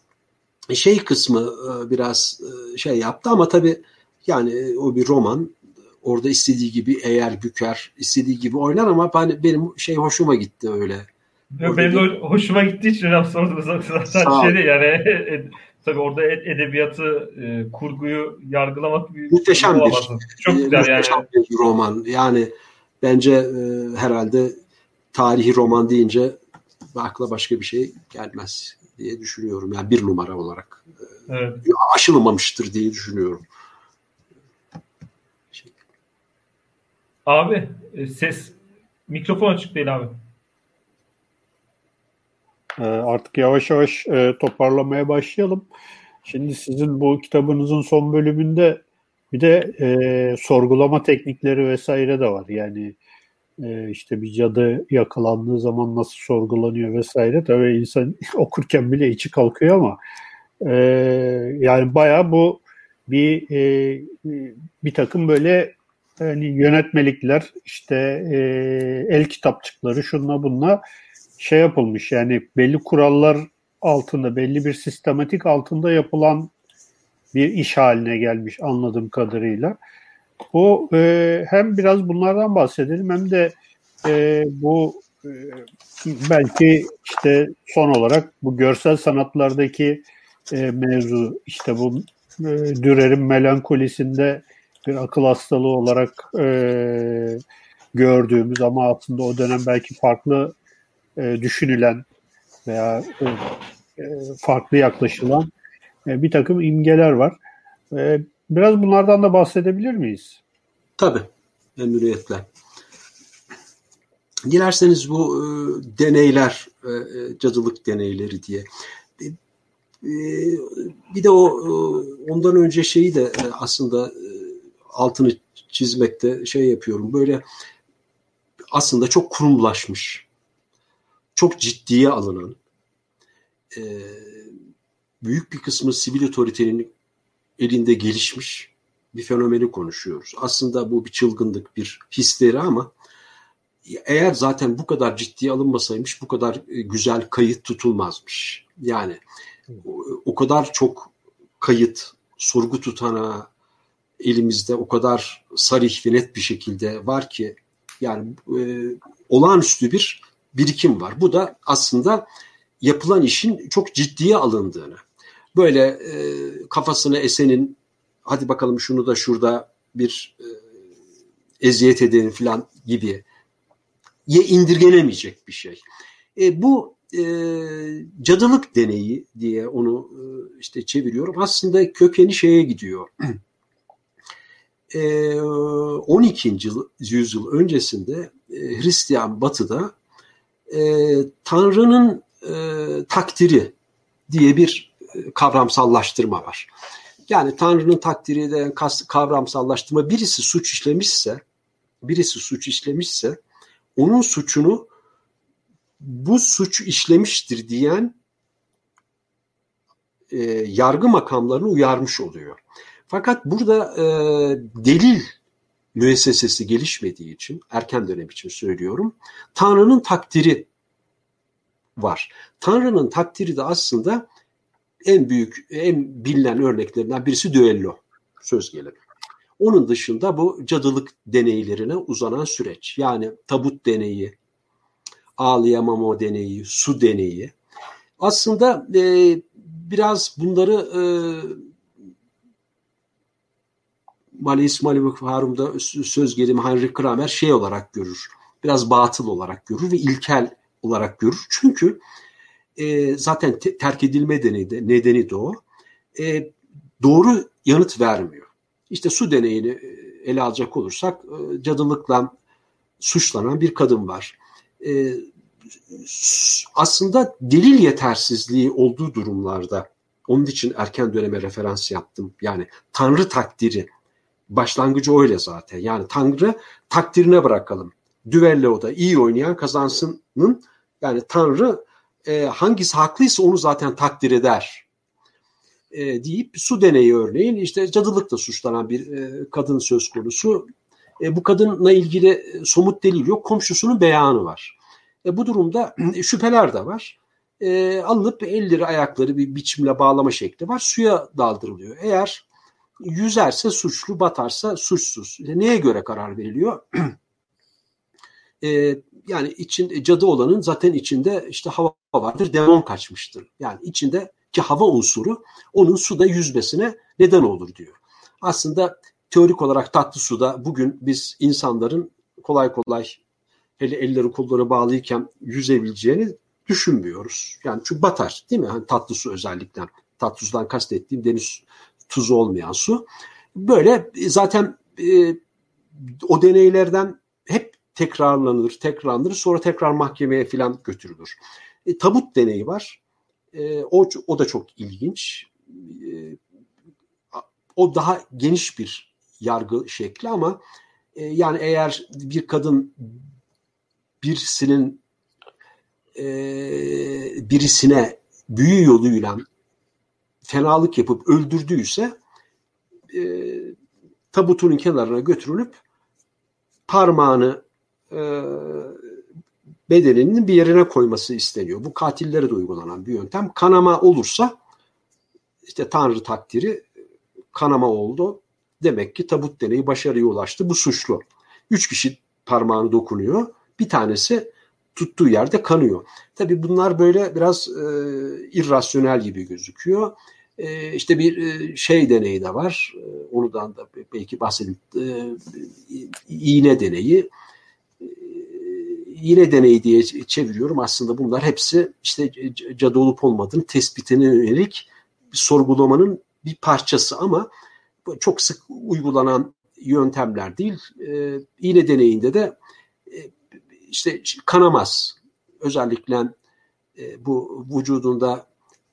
şey kısmı e, biraz e, şey yaptı ama tabii yani o bir roman. Orada istediği gibi eğer büker istediği gibi oynar ama hani benim şey hoşuma gitti öyle.
Yok, benim de hoşuma gittiği için hocam sordunuz zaten şey değil yani e, tabii orada edebiyatı kurguyu yargılamak
bir muhteşem bir,
çok güzel yani.
bir roman. Yani bence herhalde tarihi roman deyince akla başka bir şey gelmez diye düşünüyorum. Yani bir numara olarak. Evet. Aşılamamıştır diye düşünüyorum.
Abi e, ses mikrofon açık değil abi.
E, artık yavaş yavaş e, toparlamaya başlayalım. Şimdi sizin bu kitabınızın son bölümünde bir de e, sorgulama teknikleri vesaire de var. Yani e, işte bir cadı yakalandığı zaman nasıl sorgulanıyor vesaire. Tabii insan (laughs) okurken bile içi kalkıyor ama e, yani bayağı bu bir e, bir takım böyle hani yönetmelikler işte e, el kitapçıkları şunla bunla şey yapılmış yani belli kurallar altında belli bir sistematik altında yapılan bir iş haline gelmiş anladığım kadarıyla. Bu e, hem biraz bunlardan bahsedelim hem de e, bu e, belki işte son olarak bu görsel sanatlardaki e, mevzu işte bu e, Dürer'in melankolisinde bir akıl hastalığı olarak e, gördüğümüz ama aslında o dönem belki farklı e, düşünülen veya e, e farklı yaklaşılan e, bir takım imgeler var. E, biraz bunlardan da bahsedebilir miyiz?
Tabii, memnuniyetle. Dilerseniz bu e, deneyler, e, e cadılık deneyleri diye. E, e bir de o e, ondan önce şeyi de e, aslında e, altını çizmekte şey yapıyorum. Böyle aslında çok kurumlaşmış, çok ciddiye alınan, e, büyük bir kısmı sivil otoritenin elinde gelişmiş bir fenomeni konuşuyoruz. Aslında bu bir çılgınlık, bir histeri ama eğer zaten bu kadar ciddiye alınmasaymış bu kadar e, güzel kayıt tutulmazmış. Yani o kadar çok kayıt, sorgu tutana elimizde o kadar sarih ve net bir şekilde var ki yani e, olağanüstü bir birikim var. Bu da aslında yapılan işin çok ciddiye alındığını, böyle e, kafasına esenin hadi bakalım şunu da şurada bir e, eziyet edelim falan gibi ye indirgenemeyecek bir şey. E, bu e, cadılık deneyi diye onu e, işte çeviriyorum. Aslında kökeni şeye gidiyor. (clears throat) E, 12. yüzyıl öncesinde e, Hristiyan Batı'da e, Tanrı'nın e, takdiri diye bir kavramsallaştırma var. Yani Tanrı'nın takdiri de kavramsallaştırma birisi suç işlemişse birisi suç işlemişse onun suçunu bu suç işlemiştir diyen e, yargı makamlarını uyarmış oluyor. Fakat burada e, delil müessesesi gelişmediği için, erken dönem için söylüyorum, Tanrı'nın takdiri var. Tanrı'nın takdiri de aslında en büyük, en bilinen örneklerinden birisi düello, söz gelimi. Onun dışında bu cadılık deneylerine uzanan süreç. Yani tabut deneyi, ağlayamama deneyi, su deneyi. Aslında e, biraz bunları e, Mali İsmail Harum'da söz gelimi Henry Kramer şey olarak görür. Biraz batıl olarak görür ve ilkel olarak görür. Çünkü e, zaten te- terk edilme nedeni de, nedeni de o. E, doğru yanıt vermiyor. İşte su deneyini e, ele alacak olursak e, cadılıkla suçlanan bir kadın var. E, aslında delil yetersizliği olduğu durumlarda onun için erken döneme referans yaptım. Yani Tanrı takdiri başlangıcı öyle zaten. Yani Tanrı takdirine bırakalım. Düello'da iyi oynayan kazansının yani Tanrı e, hangisi haklıysa onu zaten takdir eder. e, deyip su deneyi örneğin işte cadılıkla suçlanan bir e, kadın söz konusu. E, bu kadınla ilgili e, somut delil yok. Komşusunun beyanı var. E, bu durumda (clears throat) şüpheler de var. E, alınıp elleri ayakları bir biçimle bağlama şekli var. Suya daldırılıyor. Eğer yüzerse suçlu, batarsa suçsuz. E, neye göre karar veriliyor? (clears throat) e, yani için cadı olanın zaten içinde işte hava vardır, demon kaçmıştır. Yani içinde ki hava unsuru onun suda yüzmesine neden olur diyor. Aslında teorik olarak tatlı suda bugün biz insanların kolay kolay hele elleri kolları bağlıyken yüzebileceğini düşünmüyoruz. Yani çünkü batar değil mi? Yani tatlı su özellikle. Tatlı sudan kastettiğim deniz tuzu olmayan su. Böyle zaten e, o deneylerden tekrarlanır, tekrarlanır. Sonra tekrar mahkemeye falan götürülür. E, tabut deneyi var. E, o, o da çok ilginç. E, o daha geniş bir yargı şekli ama e, yani eğer bir kadın birisinin e, birisine büyü yoluyla fenalık yapıp öldürdüyse e, tabutunun kenarına götürülüp parmağını e, bedeninin bir yerine koyması isteniyor. Bu katillere de uygulanan bir yöntem. Kanama olursa işte Tanrı takdiri kanama oldu. Demek ki tabut deneyi başarıya ulaştı. Bu suçlu. Üç kişi parmağını dokunuyor. Bir tanesi tuttuğu yerde kanıyor. Tabii bunlar böyle biraz e, irrasyonel gibi gözüküyor. E, işte bir e, şey deneyi de var. E, onudan da belki bahsedeyim. E, iğne deneyi. E, iğne deneyi diye çeviriyorum. Aslında bunlar hepsi işte cadı olup olmadığını tespitine yönelik sorgulamanın bir parçası ama çok sık uygulanan yöntemler değil. E, iğne deneyinde de e, işte kanamaz. Özellikle e, bu vücudunda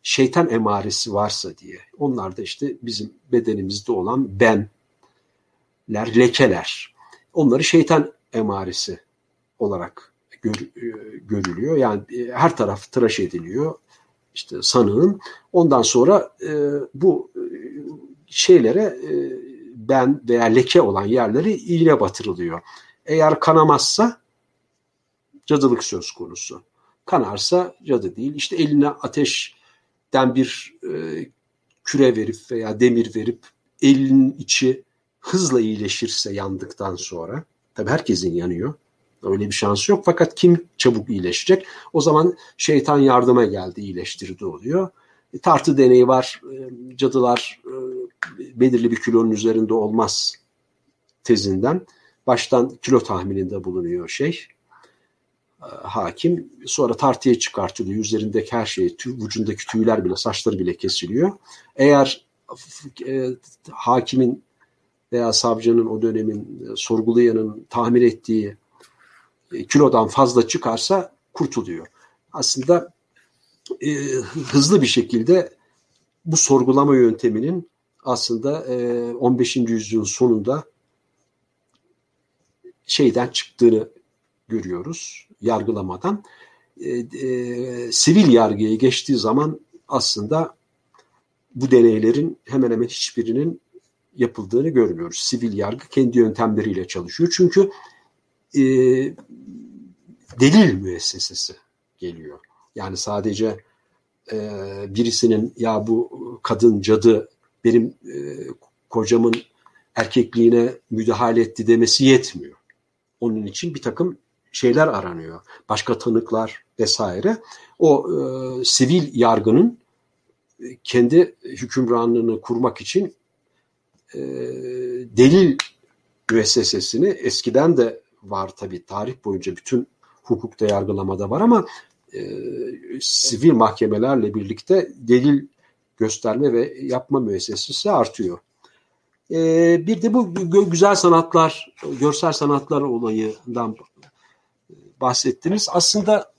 şeytan emaresi varsa diye. Onlar da işte bizim bedenimizde olan benler, lekeler. Onları şeytan emaresi olarak gör, e, görülüyor. Yani e, her taraf tıraş ediliyor. İşte sanığın. Ondan sonra e, bu e, şeylere e, ben veya leke olan yerleri iğne batırılıyor. Eğer kanamazsa cadılık söz konusu. Kanarsa cadı değil. İşte eline ateşten bir e, küre verip veya demir verip elinin içi hızla iyileşirse yandıktan sonra tabi herkesin yanıyor. Öyle bir şans yok fakat kim çabuk iyileşecek? O zaman şeytan yardıma geldi iyileştirdi oluyor. E, tartı deneyi var. E, cadılar e, belirli bir kilonun üzerinde olmaz tezinden. Baştan kilo tahmininde bulunuyor şey hakim. Sonra tartıya çıkartılıyor. Üzerindeki her şey, tüy, vücudundaki tüyler bile, saçları bile kesiliyor. Eğer e, hakimin veya savcının o dönemin e, sorgulayanın tahmin ettiği kilodan fazla çıkarsa kurtuluyor. Aslında e, hızlı bir şekilde bu sorgulama yönteminin aslında e, 15. yüzyılın sonunda şeyden çıktığını görüyoruz yargılamadan. E, e, sivil yargıya geçtiği zaman aslında bu deneylerin hemen hemen hiçbirinin yapıldığını görmüyoruz. Sivil yargı kendi yöntemleriyle çalışıyor. Çünkü e, delil müessesesi geliyor. Yani sadece e, birisinin ya bu kadın cadı benim e, kocamın erkekliğine müdahale etti demesi yetmiyor. Onun için bir takım şeyler aranıyor. Başka tanıklar vesaire. O e, sivil yargının e, kendi hükümranlığını kurmak için e, delil müessesesini eskiden de var tabi tarih boyunca bütün hukukta yargılamada var ama e, sivil mahkemelerle birlikte delil gösterme ve yapma müessesesi artıyor. E, bir de bu güzel sanatlar, görsel sanatlar olayından bahsettiniz. Aslında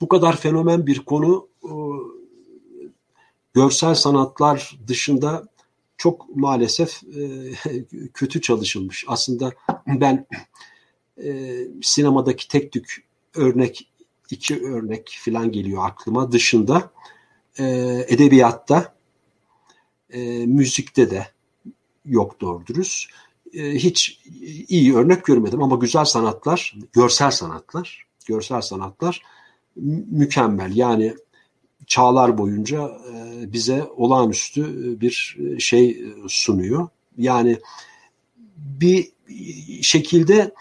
bu kadar fenomen bir konu e, görsel sanatlar dışında çok maalesef e, (laughs) kötü çalışılmış. Aslında ben e, sinemadaki tek tük örnek, iki örnek falan geliyor aklıma. Dışında edebiyatta E, müzikte de yok doğru dürüst. Hiç iyi örnek görmedim ama güzel sanatlar, görsel sanatlar, görsel sanatlar mükemmel. Yani çağlar boyunca e, bize olağanüstü bir şey sunuyor. Yani bir şekilde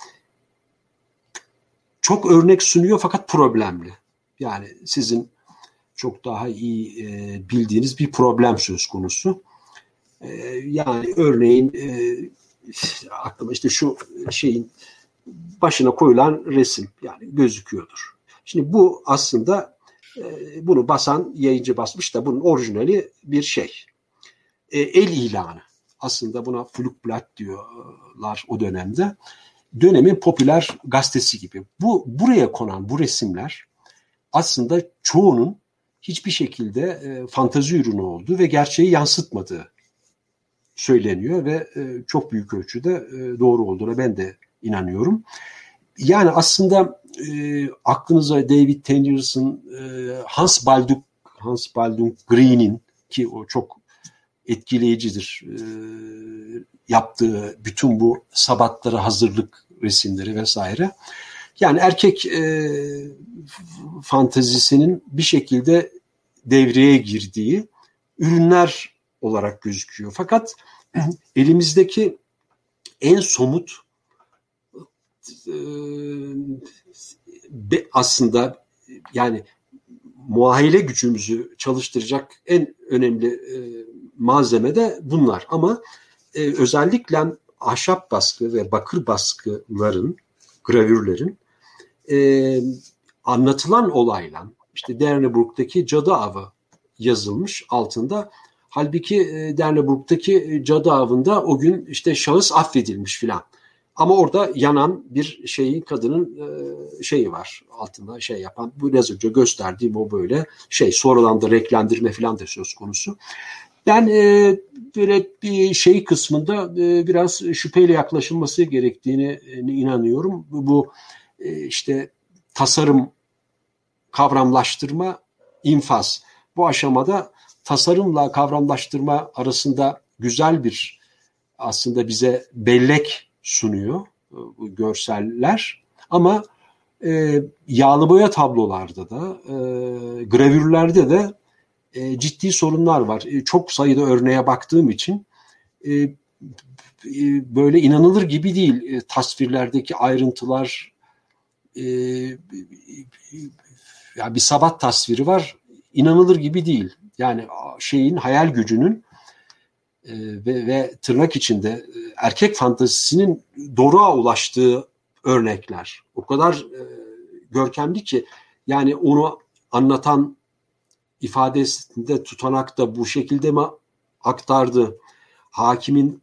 çok örnek sunuyor fakat problemli. Yani sizin çok daha iyi e, bildiğiniz bir problem söz konusu. E, yani örneğin e, aklıma işte şu şeyin başına koyulan resim yani gözüküyordur. Şimdi bu aslında e, bunu basan yayıncı basmış da bunun orijinali bir şey. E, el ilanı. Aslında buna Flugblatt diyorlar o dönemde. Dönemin popüler gazetesi gibi. Bu buraya konan bu resimler aslında çoğunun hiçbir şekilde e, fantazi ürünü olduğu ve gerçeği yansıtmadığı söyleniyor ve e, çok büyük ölçüde e, doğru olduğuna ben de inanıyorum. Yani aslında e, aklınıza David Tennyson, e, Hans Baldung, Hans Baldung Green'in ki o çok etkileyicidir e, yaptığı bütün bu sabatlara hazırlık resimleri vesaire. Yani erkek e, fantezisinin bir şekilde devreye girdiği ürünler olarak gözüküyor. Fakat (clears throat) elimizdeki en somut aslında yani muayele gücümüzü çalıştıracak en önemli malzeme de bunlar. Ama özellikle ahşap baskı ve bakır baskıların, gravürlerin anlatılan olayla işte Derneburg'daki cadı avı yazılmış altında. Halbuki Derneburg'daki cadı avında o gün işte şahıs affedilmiş filan. Ama orada yanan bir şeyin kadının e, şeyi var altında şey yapan bu biraz önce gösterdiğim o böyle şey sonradan da renklendirme falan da söz konusu. Ben e, böyle bir şey kısmında e, biraz şüpheyle yaklaşılması gerektiğini e, inanıyorum. Bu, bu e, işte tasarım, kavramlaştırma, infaz. Bu aşamada tasarımla kavramlaştırma arasında güzel bir aslında bize bellek sunuyor e, bu görseller. Ama e, yağlı boya tablolarda da, e, gravürlerde de e, ciddi sorunlar var. E, çok sayıda örneğe baktığım için e, e, böyle inanılır gibi değil. E, tasvirlerdeki ayrıntılar, e, ya bir sabat tasviri var. inanılır gibi değil. Yani şeyin hayal gücünün e, ve, ve tırnak içinde e, erkek fantazisinin doruğa ulaştığı örnekler. O kadar e, görkemli ki yani onu anlatan ifadesinde tutanakta bu şekilde mi aktardı? Hakimin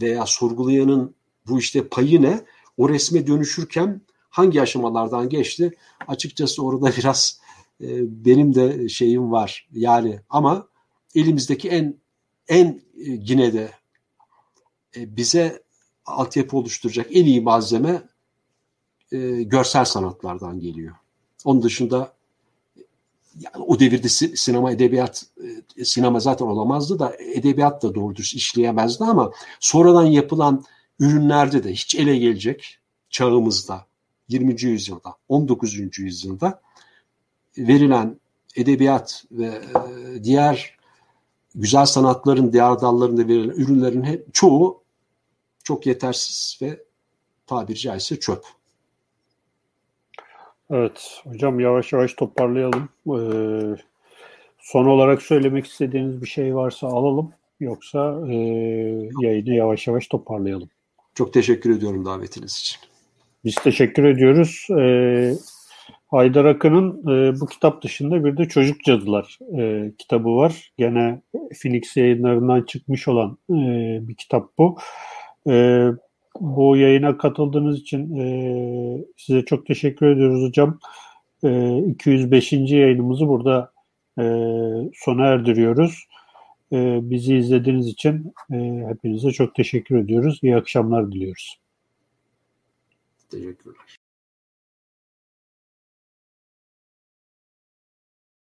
veya sorgulayanın bu işte payı ne? O resme dönüşürken hangi aşamalardan geçti? Açıkçası orada (laughs) biraz e, benim de şeyim var. Yani ama elimizdeki en en e, yine de e, bize altyapı oluşturacak en iyi malzeme e, görsel sanatlardan geliyor. Onun dışında yani o devirde sinema edebiyat sinema zaten olamazdı da edebiyat da doğru düz işleyemezdi ama sonradan yapılan ürünlerde de hiç ele gelecek çağımızda 20. yüzyılda 19. yüzyılda verilen edebiyat ve diğer güzel sanatların diğer dallarında verilen ürünlerin hep, çoğu çok yetersiz ve tabiri caizse çöp.
Evet hocam yavaş yavaş toparlayalım. Ee, son olarak söylemek istediğiniz bir şey varsa alalım. Yoksa e, yayını yavaş yavaş toparlayalım.
Çok teşekkür ediyorum davetiniz için.
Biz teşekkür ediyoruz. Ee, Haydar Akın'ın e, bu kitap dışında bir de Çocuk Cadılar e, kitabı var. Gene Phoenix yayınlarından çıkmış olan e, bir kitap bu. E, bu yayına katıldığınız için e, size çok teşekkür ediyoruz hocam. E, 205. yayınımızı burada e, sona erdiriyoruz. E, bizi izlediğiniz için e, hepinize çok teşekkür ediyoruz. İyi akşamlar diliyoruz.
Teşekkürler.